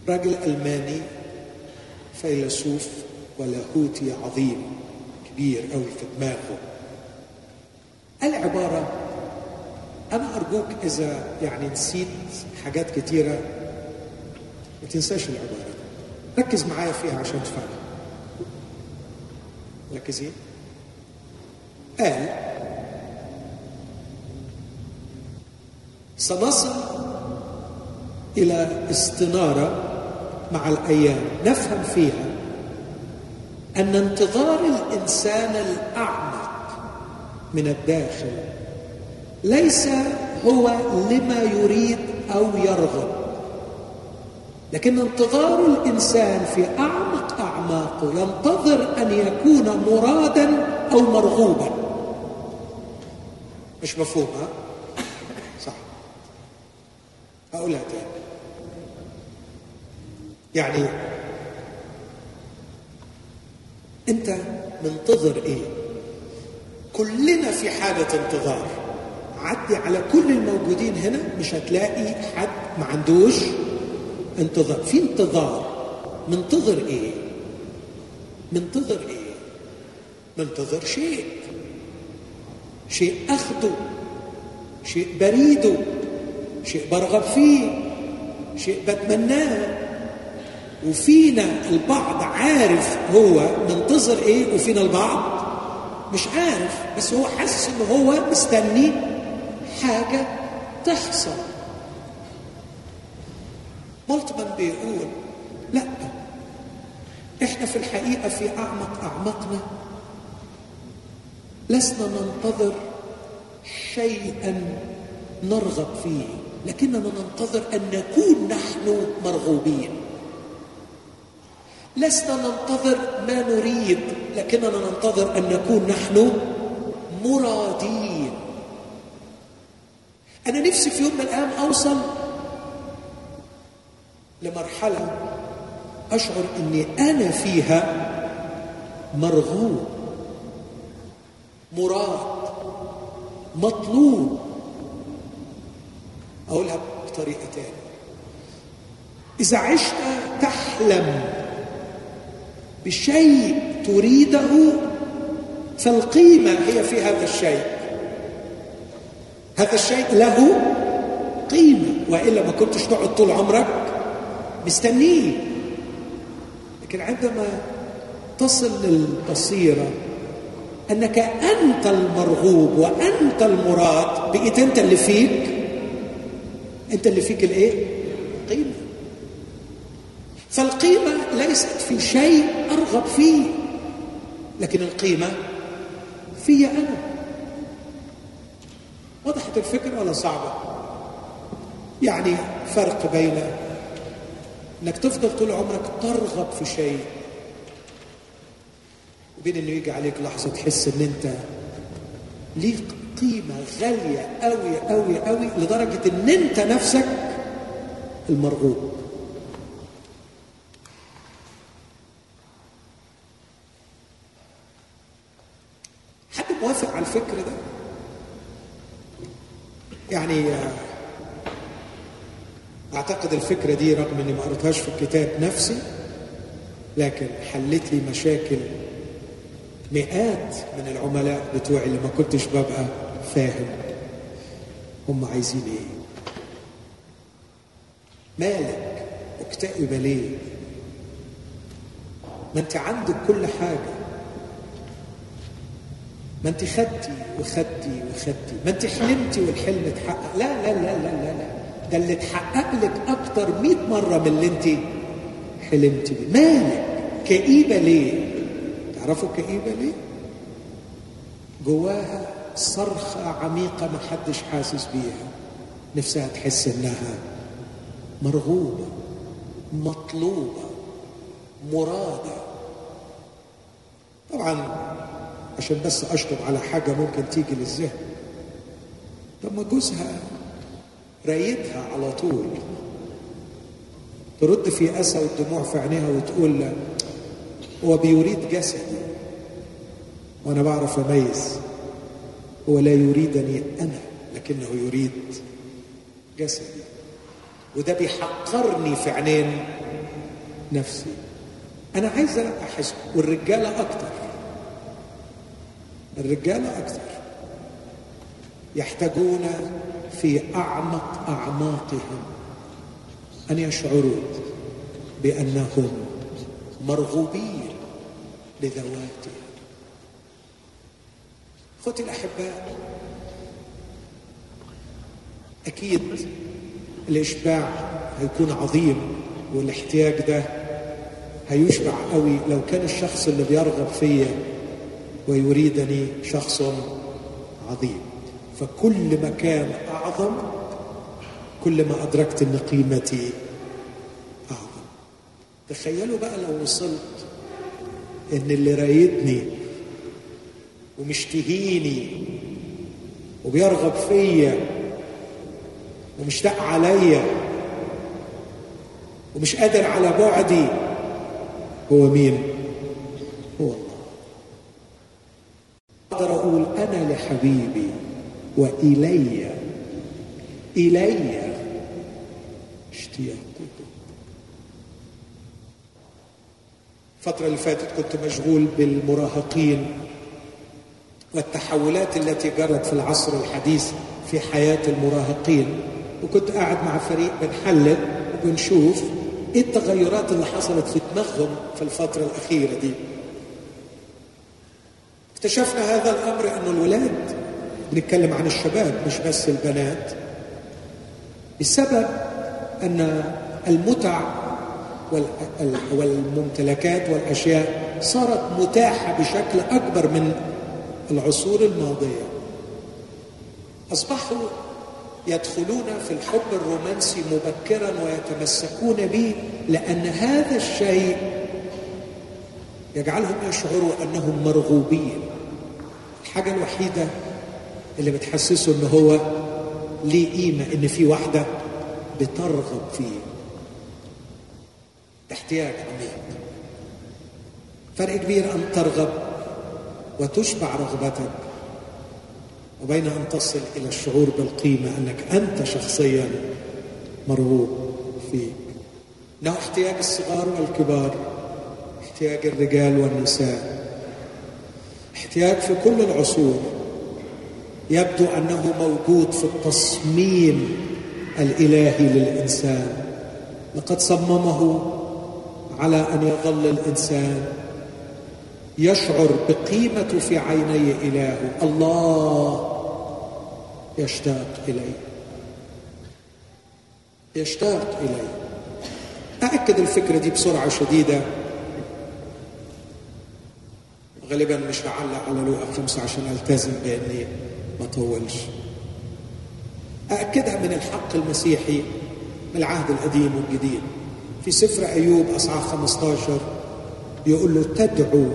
راجل ألماني فيلسوف ولاهوتي عظيم كبير قوي في دماغه. قال عبارة أنا أرجوك إذا يعني نسيت حاجات كتيرة ما تنساش العبارة ركز معايا فيها عشان تفهم. مركزين؟ قال سنصل إلى استنارة مع الأيام. نفهم فيها أن انتظار الإنسان الأعمق من الداخل ليس هو لما يريد أو يرغب لكن انتظار الإنسان في أعمق أعماقه ينتظر أن يكون مرادا أو مرغوبا. مش مفهوم ها؟ صح. اقولها تاني. يعني أنت منتظر إيه؟ كلنا في حالة انتظار. عدي على كل الموجودين هنا مش هتلاقي حد ما عندوش انتظار. في انتظار. منتظر إيه؟ منتظر إيه؟ منتظر شيء. شيء أخده. شيء بريده. شيء برغب فيه. شيء بتمناه. وفينا البعض عارف هو منتظر إيه؟ وفينا البعض مش عارف بس هو حاسس ان هو مستني حاجة تحصل. مالتمان بيقول لا إحنا في الحقيقة في أعمق أعماقنا. لسنا ننتظر شيئا نرغب فيه لكننا ننتظر أن نكون نحن مرغوبين. لسنا ننتظر ما نريد لكننا ننتظر أن نكون نحن مرادين. أنا نفسي في يوم من الأيام أوصل لمرحلة أشعر إني أنا فيها مرغوب مراد مطلوب. أقولها بطريقة تانية. إذا عشت تحلم بشيء تريده فالقيمة هي في هذا الشيء. هذا الشيء له قيمة وإلا ما كنتش تقعد طول عمرك مستنيه. لكن عندما تصل للبصيرة أنك أنت المرغوب وأنت المراد بقيت أنت اللي فيك. أنت اللي فيك قيمه فالقيمة ليست في شيء أرغب فيه لكن القيمة في أنا. وضحت الفكرة ولا صعبة؟ يعني فرق بين إنك تفضل طول عمرك ترغب في شيء وبين إنه يجي عليك لحظة تحس إن أنت ليك قيمة غالية قوي قوي قوي لدرجة إن أنت نفسك المرغوب حد موافق على الفكر ده يعني أعتقد الفكرة دي رغم إني ما قريتهاش في الكتاب نفسي لكن حلت لي مشاكل مئات من العملاء بتوعي اللي ما كنتش ببقى فاهم هم عايزين إيه. مالك مكتئبة ليه؟ ما أنت عندك كل حاجة. ما أنت خدتي وخدتي وخدتي. ما أنت حلمتي والحلم اتحقق. لا لا لا لا لا لا. ده اللي اتحقق لك أكتر مئة مرة من اللي انت حلمتي بيه. مالك؟ كئيبة ليه؟ تعرفوا كئيبة ليه؟ جواها صرخة عميقة ما حدش حاسس بيها. نفسها تحس إنها مرغوبة مطلوبة مرادة. طبعا عشان بس أشطب على حاجة ممكن تيجي للذهن. طب ما جوزها رايدها على طول. ترد في أسى والدموع في عينيها وتقول هو بيريد جسدي وأنا بعرف أميز. هو لا يريدني أنا لكنه يريد جسدي. وده بيحقرني في عينين نفسي. أنا عايز أحس والرجالة أكتر. الرجالة أكتر. يحتاجون في أعمق أعماقهم أن يشعروا بأنهم مرغوبين لذواتهم. أخوتي الأحباء أكيد الإشباع هيكون عظيم والاحتياج ده هيشبع قوي لو كان الشخص اللي بيرغب فيا ويريدني شخص عظيم. فكل ما كان أعظم كل ما أدركت إن قيمتي أعظم. تخيلوا بقى لو وصلت إن اللي رايدني ومشتهيني وبيرغب فيا ومشتاق عليا ومش قادر على بعدي هو مين؟ هو الله. أقدر أقول أنا لحبيبي. وإلي إلي اشتياقه الفترة اللي فاتت كنت مشغول بالمراهقين والتحولات التي جرت في العصر الحديث في حياة المراهقين. وكنت قاعد مع فريق بنحلل وبنشوف إيه التغيرات اللي حصلت في دماغهم في الفترة الأخيرة دي. اكتشفنا هذا الأمر أنه الولاد بنتكلم عن الشباب مش بس البنات. بسبب أن المتع والممتلكات والأشياء صارت متاحة بشكل أكبر من العصور الماضية. أصبحوا يدخلون في الحب الرومانسي مبكرا ويتمسكون به لأن هذا الشيء يجعلهم يشعروا أنهم مرغوبين. الحاجة الوحيدة اللي بتحسسه أنه هو ليه قيمة أن في واحدة بترغب فيه. احتياج عميق. فرق كبير أن ترغب وتشبع رغبتك وبين أن تصل إلى الشعور بالقيمة أنك أنت شخصيا مرغوب فيك. إنه احتياج الصغار والكبار احتياج الرجال والنساء احتياج في كل العصور. يبدو أنه موجود في التصميم الإلهي للإنسان. لقد صممه على أن يظل الإنسان يشعر بقيمته في عيني إلهه الله يشتاق إليه. يشتاق إليه. أأكد الفكرة دي بسرعة شديدة. غالبا مش هعلق على لوقا خمسة عشان ألتزم بإني ما طولش أأكدها من الحق المسيحي من العهد القديم والجديد. في سفر أيوب أصحاح 15 يقول له تدعو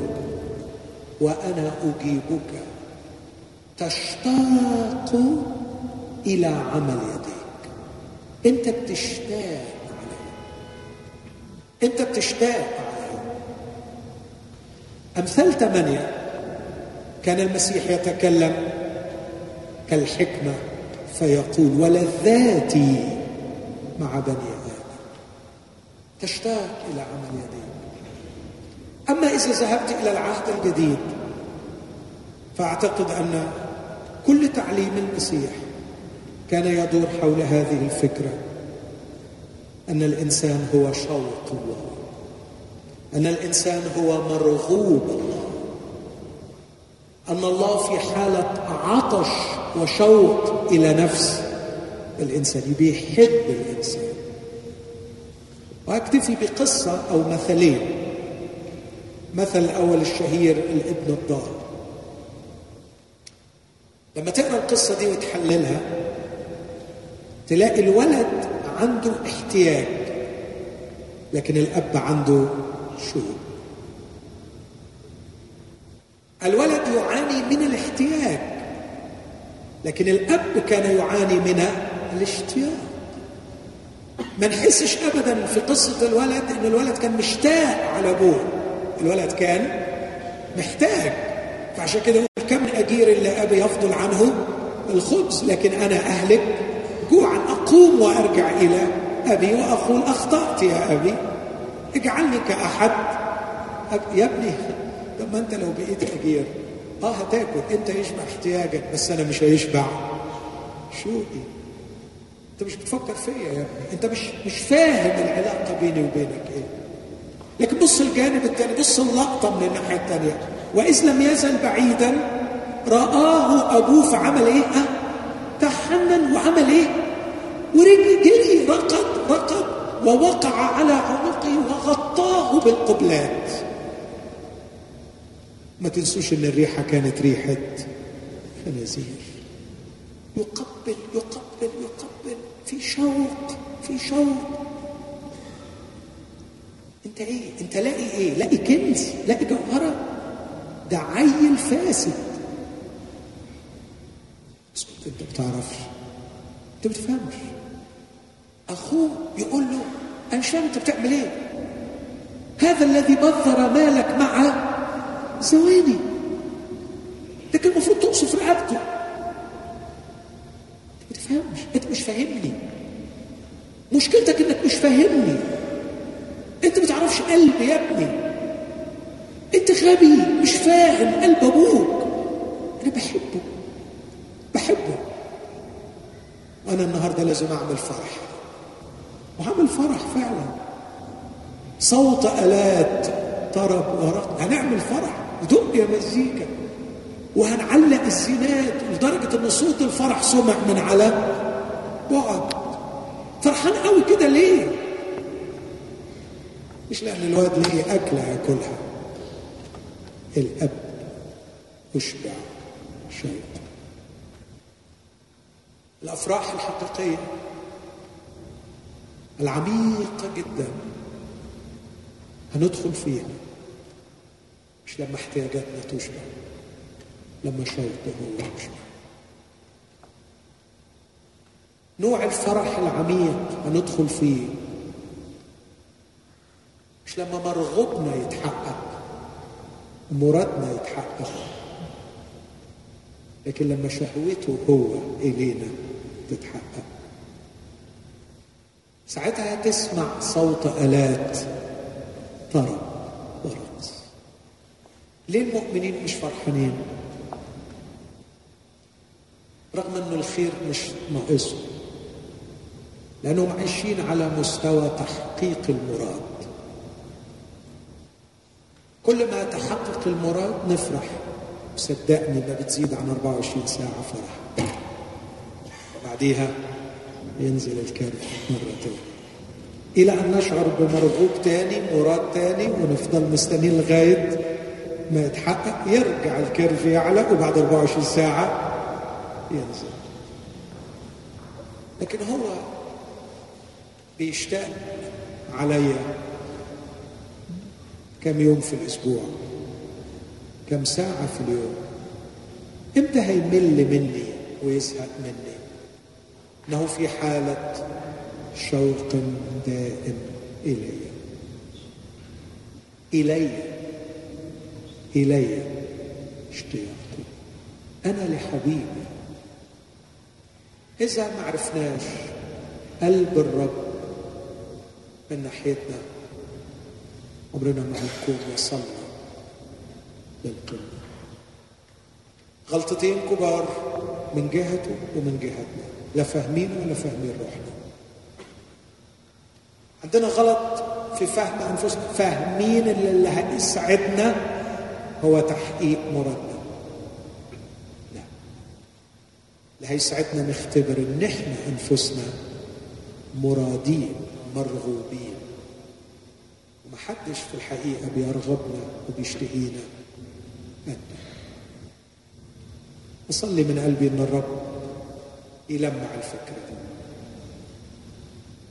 وأنا أجيبك تشتاق إلى عمل يديك. أنت بتشتاق عليه. أنت بتشتاق عليه. أمثال ثمانية. كان المسيح يتكلم كالحكمة فيقول ولذاتي مع بني آدم. تشتاق إلى عمل يديك. أما إذا ذهبت إلى العهد الجديد فأعتقد أن كل تعليم المسيح كان يدور حول هذه الفكرة أن الإنسان هو شوق الله أن الإنسان هو مرغوب الله أن الله في حالة عطش وشوق إلى نفس الإنسان بيحب الإنسان. وأكتفي بقصة أو مثلين. مثل الأول الشهير الابن الضال. لما تقرأ القصة دي وتحللها تلاقي الولد عنده احتياج لكن الأب عنده شوق. الولد يعاني من الاحتياج. لكن الأب كان يعاني من الاشتياق. ما نحسش ابدا في قصة الولد إن الولد كان مشتاق على أبوه. الولد كان محتاج. فعشان كده كم من أجير اللي أبي يفضل عنه الخبز لكن أنا أهلك جوعا أقوم وأرجع إلى أبي وأقول أخطأت يا أبي. اجعلني كأحد. يا ابني طب ما أنت لو بقيت أجير آه هتاكل انت يشبع احتياجك بس أنا مش هيشبع شوقي انت مش بتفكر فيا يا ابني انت مش مش فاهم العلاقة بيني وبينك إيه لكن بص الجانب الثاني بص اللقطة من الناحية الثانية وإذ لم يزل بعيدا رآه أبوه فعمل إيه؟ أه؟ تحنن وعمل إيه؟ ورجل جري رقد رقد ووقع على عنقه وغطاه بالقبلات ما تنسوش إن الريحة كانت ريحة خنازير. يقبل يقبل يقبل. في شوق في شوق. أنت إيه؟ أنت لاقي إيه؟ لاقي كنز لاقي جوهرة. ده عيل فاسد. بس أنت بتعرفش. أنت بتفهمش. أخوه يقول له فاهم أنت بتعمل إيه؟ هذا الذي بذر مالك مع زواني لكن المفروض تقصف رقبته ما تفهمش. انت مش فاهمني. مشكلتك انك مش فاهمني. انت ما تعرفش قلبي يا ابني. انت غبي مش فاهم. قلب أبوك. أنا بحبه. بحبه. وأنا النهارده لازم اعمل فرح. وهعمل فرح فعلا. صوت آلات طرب ورق هنعمل فرح. يا مزيكا وهنعلق الزينات لدرجة إن صوت الفرح سمع من على بعد. فرحان قوي كده ليه؟ مش لأن الواد ليه أكلة ياكلها الأب اشبع شوق الأفراح الحقيقية. العميقة جدا. هندخل فيها. مش لما احتياجاتنا تشبع لما شوقه هو يشبع. نوع الفرح العميق هندخل فيه. مش لما مرغوبنا يتحقق ومرادنا يتحقق. لكن لما شهوته هو إلينا تتحقق. ساعتها تسمع صوت آلات طرب ورقص ليه المؤمنين مش فرحانين؟ رغم إنه الخير مش ناقصهم لأنهم عايشين على مستوى تحقيق المراد. كل ما تحقق المراد نفرح. صدقني ما بتزيد عن 24 ساعة فرح. وبعديها ينزل الكرف مرة تانية إلى أن نشعر بمرغوب تاني مراد تاني ونفضل مستنيين لغاية ما يتحقق يرجع الكيرف يعلى وبعد 24 ساعة ينزل. لكن هو بيشتاق عليا كم يوم في الأسبوع كم ساعة في اليوم. إمتى هيمل مني ويزهق مني؟ إنه في حالة شوق دائم إلي. إلي. إلي. اشتياقه أنا لحبيبي. إذا ما عرفناش قلب الرب من ناحيتنا عمرنا ما هنكون وصلنا للقمة. غلطتين كبار من جهته ومن جهتنا لا فاهمين ولا فاهمين روحنا. عندنا غلط في فهم أنفسنا. فاهمين اللي هيسعدنا هو تحقيق مرادنا لا. اللي هيسعدنا نختبر إن إحنا أنفسنا مرادين مرغوبين. ومحدش في الحقيقة بيرغبنا وبيشتهينا. أنت أصلي من قلبي أن الرب يلمع الفكرة دي.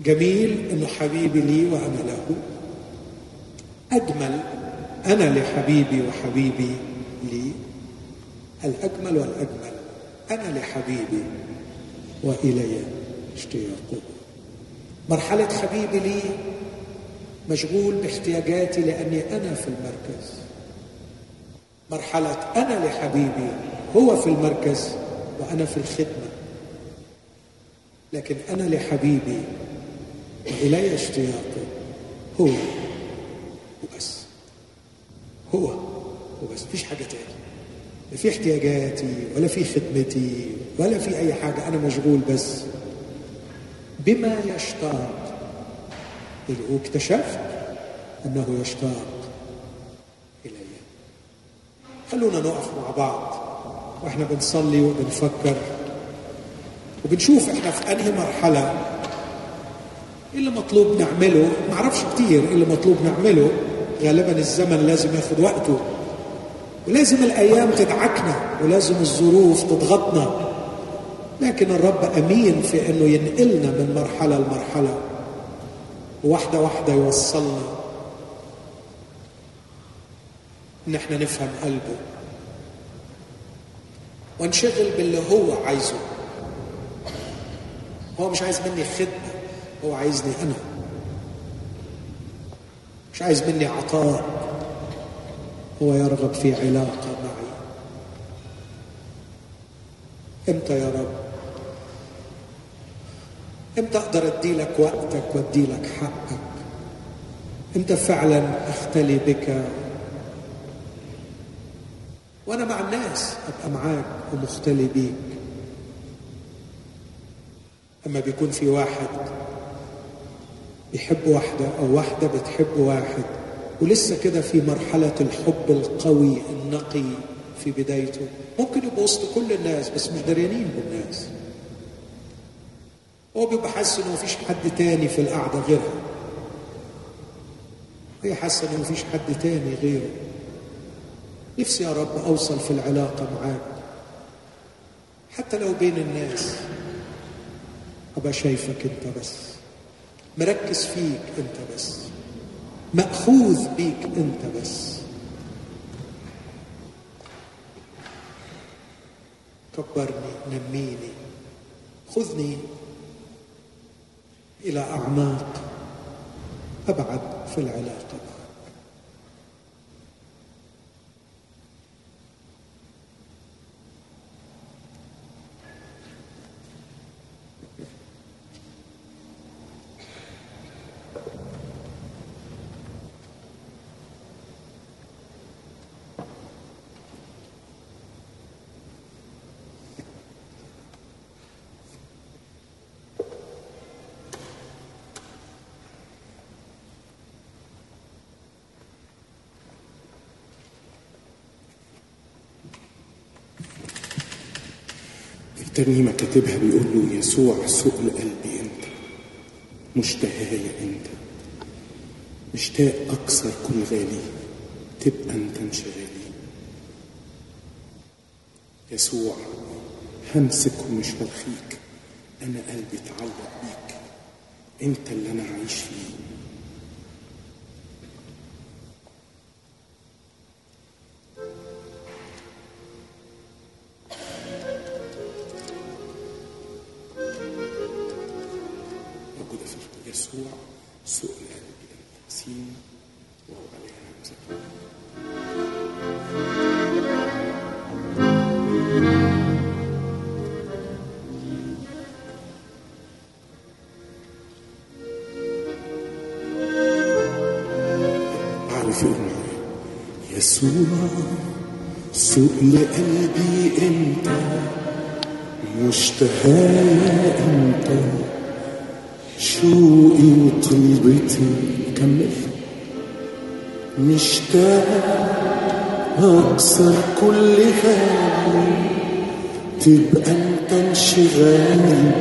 جميل أنه حبيبي لي وأنا له أجمل أنا لحبيبي وحبيبي لي الأجمل والأجمل أنا لحبيبي وإلي اشتياقه. مرحلة حبيبي لي مشغول باحتياجاتي لأني أنا في المركز. مرحلة أنا لحبيبي هو في المركز وأنا في الخدمة. لكن أنا لحبيبي وإلي اشتياقه هو وبس هو وبس مفيش حاجة تاني. لا في احتياجاتي ولا في خدمتي ولا في أي حاجة. أنا مشغول بس بما يشتاق. واكتشفت أنه يشتاق إلي. خلونا نقف مع بعض وإحنا بنصلي وبنفكر وبنشوف إحنا في أنهي مرحلة. إيه اللي مطلوب نعمله؟ ما أعرفش كتير إيه اللي مطلوب نعمله. غالبا الزمن لازم ياخد وقته. ولازم الأيام تدعكنا ولازم الظروف تضغطنا. لكن الرب أمين في إنه ينقلنا من مرحلة لمرحلة. واحدة واحدة يوصلنا. ان إحنا نفهم قلبه. وانشغل باللي هو عايزه. هو مش عايز مني خدمة هو عايزني أنا. مش عايز مني عطاء. هو يرغب في علاقة معي. إمتى يا رب؟ إمتى أقدر ادي لك وقتك وادي لك حقك؟ إمتى فعلا أختلي بك؟ وأنا مع الناس أبقى معاك ومختلي بيك. أما بيكون في واحد بيحب واحدة أو واحدة بتحب واحد. ولسه كده في مرحلة الحب القوي النقي في بدايته. ممكن يبقى وسط كل الناس بس مش دريانين بالناس. هو بيبقى حاسس إنه مفيش حد تاني في القعدة غيرها. هي حاسة إنه مفيش حد تاني غيره. نفسي يا رب أوصل في العلاقة معاك. حتى لو بين الناس. أبقى شايفك أنت بس. مركز فيك انت بس. مأخوذ بيك انت بس. كبرني نميني. خذني إلى أعماق. أبعد في العلاقة. ترنيمة كاتبها بيقول له يسوع سؤل قلبي أنت مشتهاية أنت مشتاق أكثر كل غالي تبقى أنت انشغالي يسوع همسك ومش هلخيك أنا قلبي اتعلق بيك أنت اللي أنا عايش فيه. قلبي انت مشتهى انت. شوقي وطلبتي كمل. مشتاق اكسر كل غالي تبقى انت انشغالي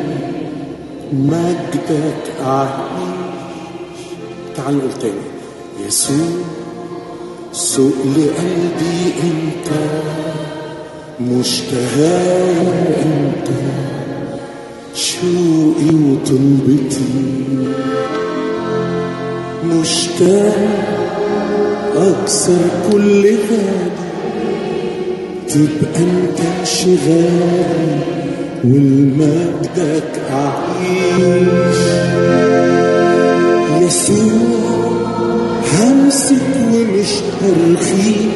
مجدك اعيش تعال نقول تاني. يسوع سؤل قلبي انت. مشتهى انت شوقي وطلبتي مشتاق اكسر كل غالي تبقى أنت انشغالي والمجدك اعيش يسوع همسك ومش هرخيك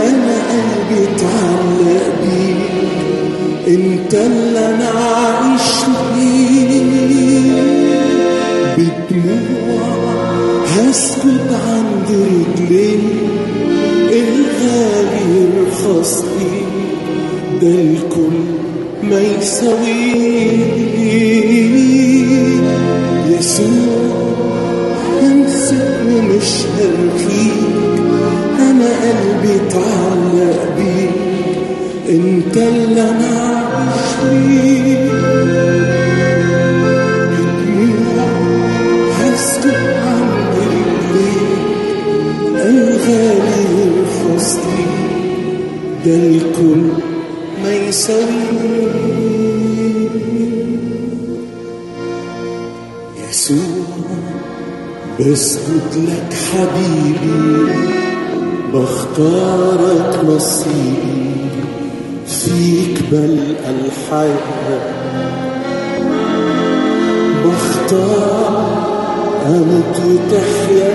أنا قلبي بيك انت اللي أنا عايش فيه بدموع هسجد عند رجليك الغالي يرخص لي ده الكل ما يساويه يسوع همسك ومش هرخيك أنا قلبي اتعلق حبيبي بختارك نصيبي. فيك بلقى الحياة بختار أموت وتحيا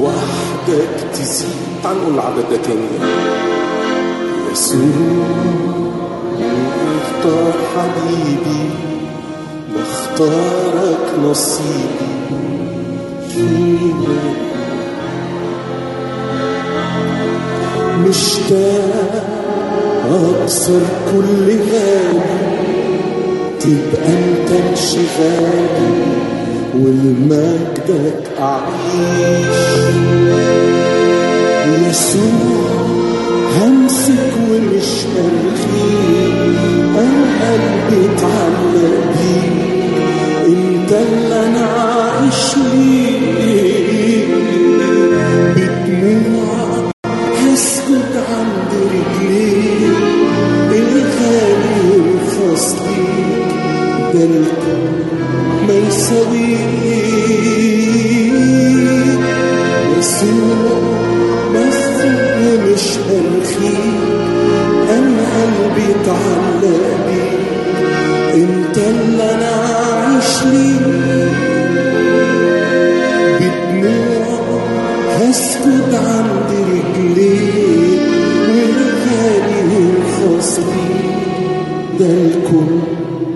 وحدك تسيب تعال نقول العدد تاني. يسوع اختار حبيبي. واختارك نصيبي. فينا مشتاق أكسر كل غالي تبقى أنت انشغالي والمجدك أعيش. يسوع همسك ومش هرخيك أنا قلبي اتعلق بيك. انت اللي أنا عايش ليك بدموع هسكت عند رجليك الغالي ده الكون ما يساويك يسوع بس مش هرخيك أنا قلبي اتعلق بيك انت اللي أنا عايش ليك بدموع هسكت عند رجليك والغالي والخاص ليك ده الكون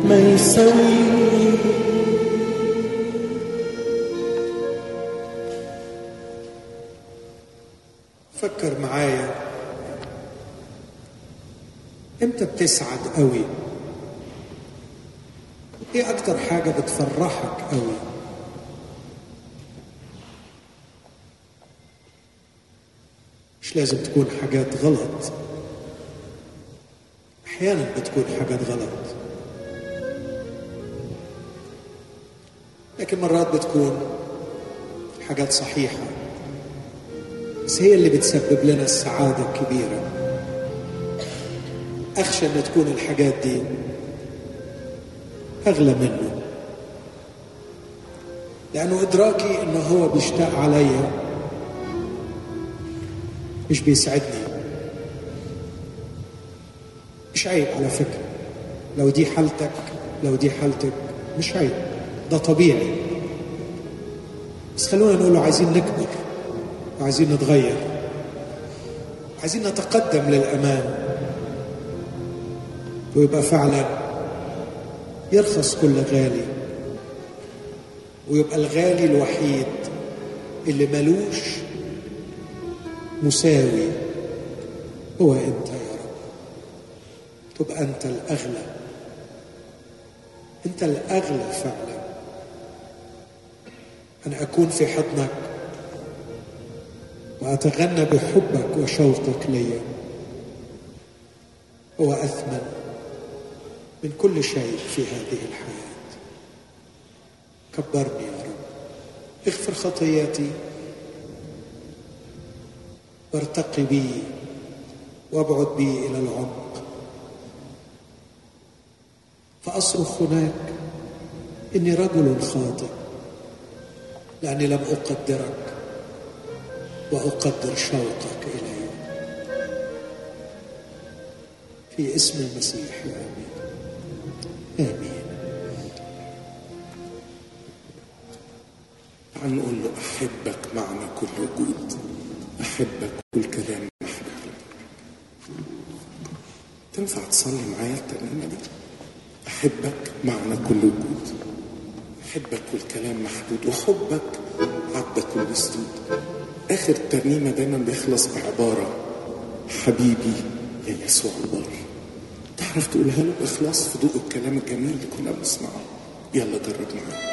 ما يساويك فكر معايا. إمتى بتسعد قوي إيه أكتر حاجة بتفرحك قوي مش لازم تكون حاجات غلط. أحيانا بتكون حاجات غلط. لكن مرات بتكون حاجات صحيحة. بس هي اللي بتسبب لنا السعادة الكبيرة. أخشى أن تكون الحاجات دي أغلى منه. لأنه إدراكي أنه هو بيشتاق عليا مش بيسعدني مش عيب على فكرة. لو دي حالتك لو دي حالتك مش عيب. ده طبيعي. بس خلونا نقول عايزين نكبر وعايزين نتغير عايزين نتقدم للأمام ويبقى فعلا يرخص كل غالي. ويبقى الغالي الوحيد اللي ملوش مساوي. هو انت يا رب. تبقى انت الأغلى. انت الأغلى فعلا. ان أكون في حضنك وأتغنى بحبك وشوقك لي هو أثمن من كل شيء في هذه الحياة. كبرني يا رب. اغفر خطياتي. وارتقي بي وابعد بي إلى العمق. فأصرخ هناك. إني رجل خاطئ. لأني لم أقدرك وأقدر شوقك إلي. في اسم المسيح آمين. آمين. تعال نقول له أحبك معنى كل وجود. أحبك والكلام محدود تنفع تصلي معايا الترنيمة دي أحبك معنى كل وجود. أحبك والكلام محدود. وحبك عدى كل سدود آخر ترنيمة دايما بيخلص بعبارة حبيبي يا يسوع البار تعرف تقولها له بإخلاص في ضوء الكلام الجميل اللي كنا بنسمعه؟ يلا جرب معايا.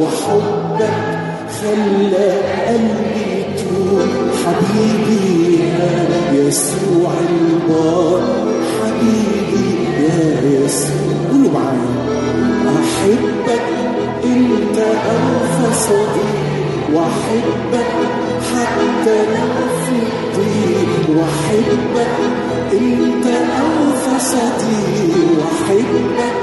وحبك خلى قلبي طول حبيبي يا يسوع البار. حبيبي يا يسوع. قولوا معايا. أحبك أنت أوفى صديق. وأحبك حتى لو في وأحبك أنت أوفى صديق. وأحبك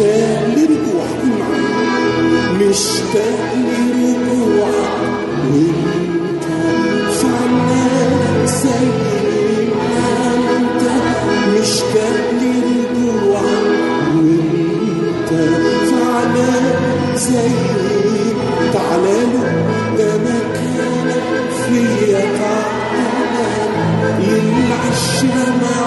مشتاق لرجوعك مشتاق لرجوعك وانت فنان سيد انت مشتاق لرجوعك وانت فعلا سيد تعالى له ده مكانك فيا تعالى للعشرة معاك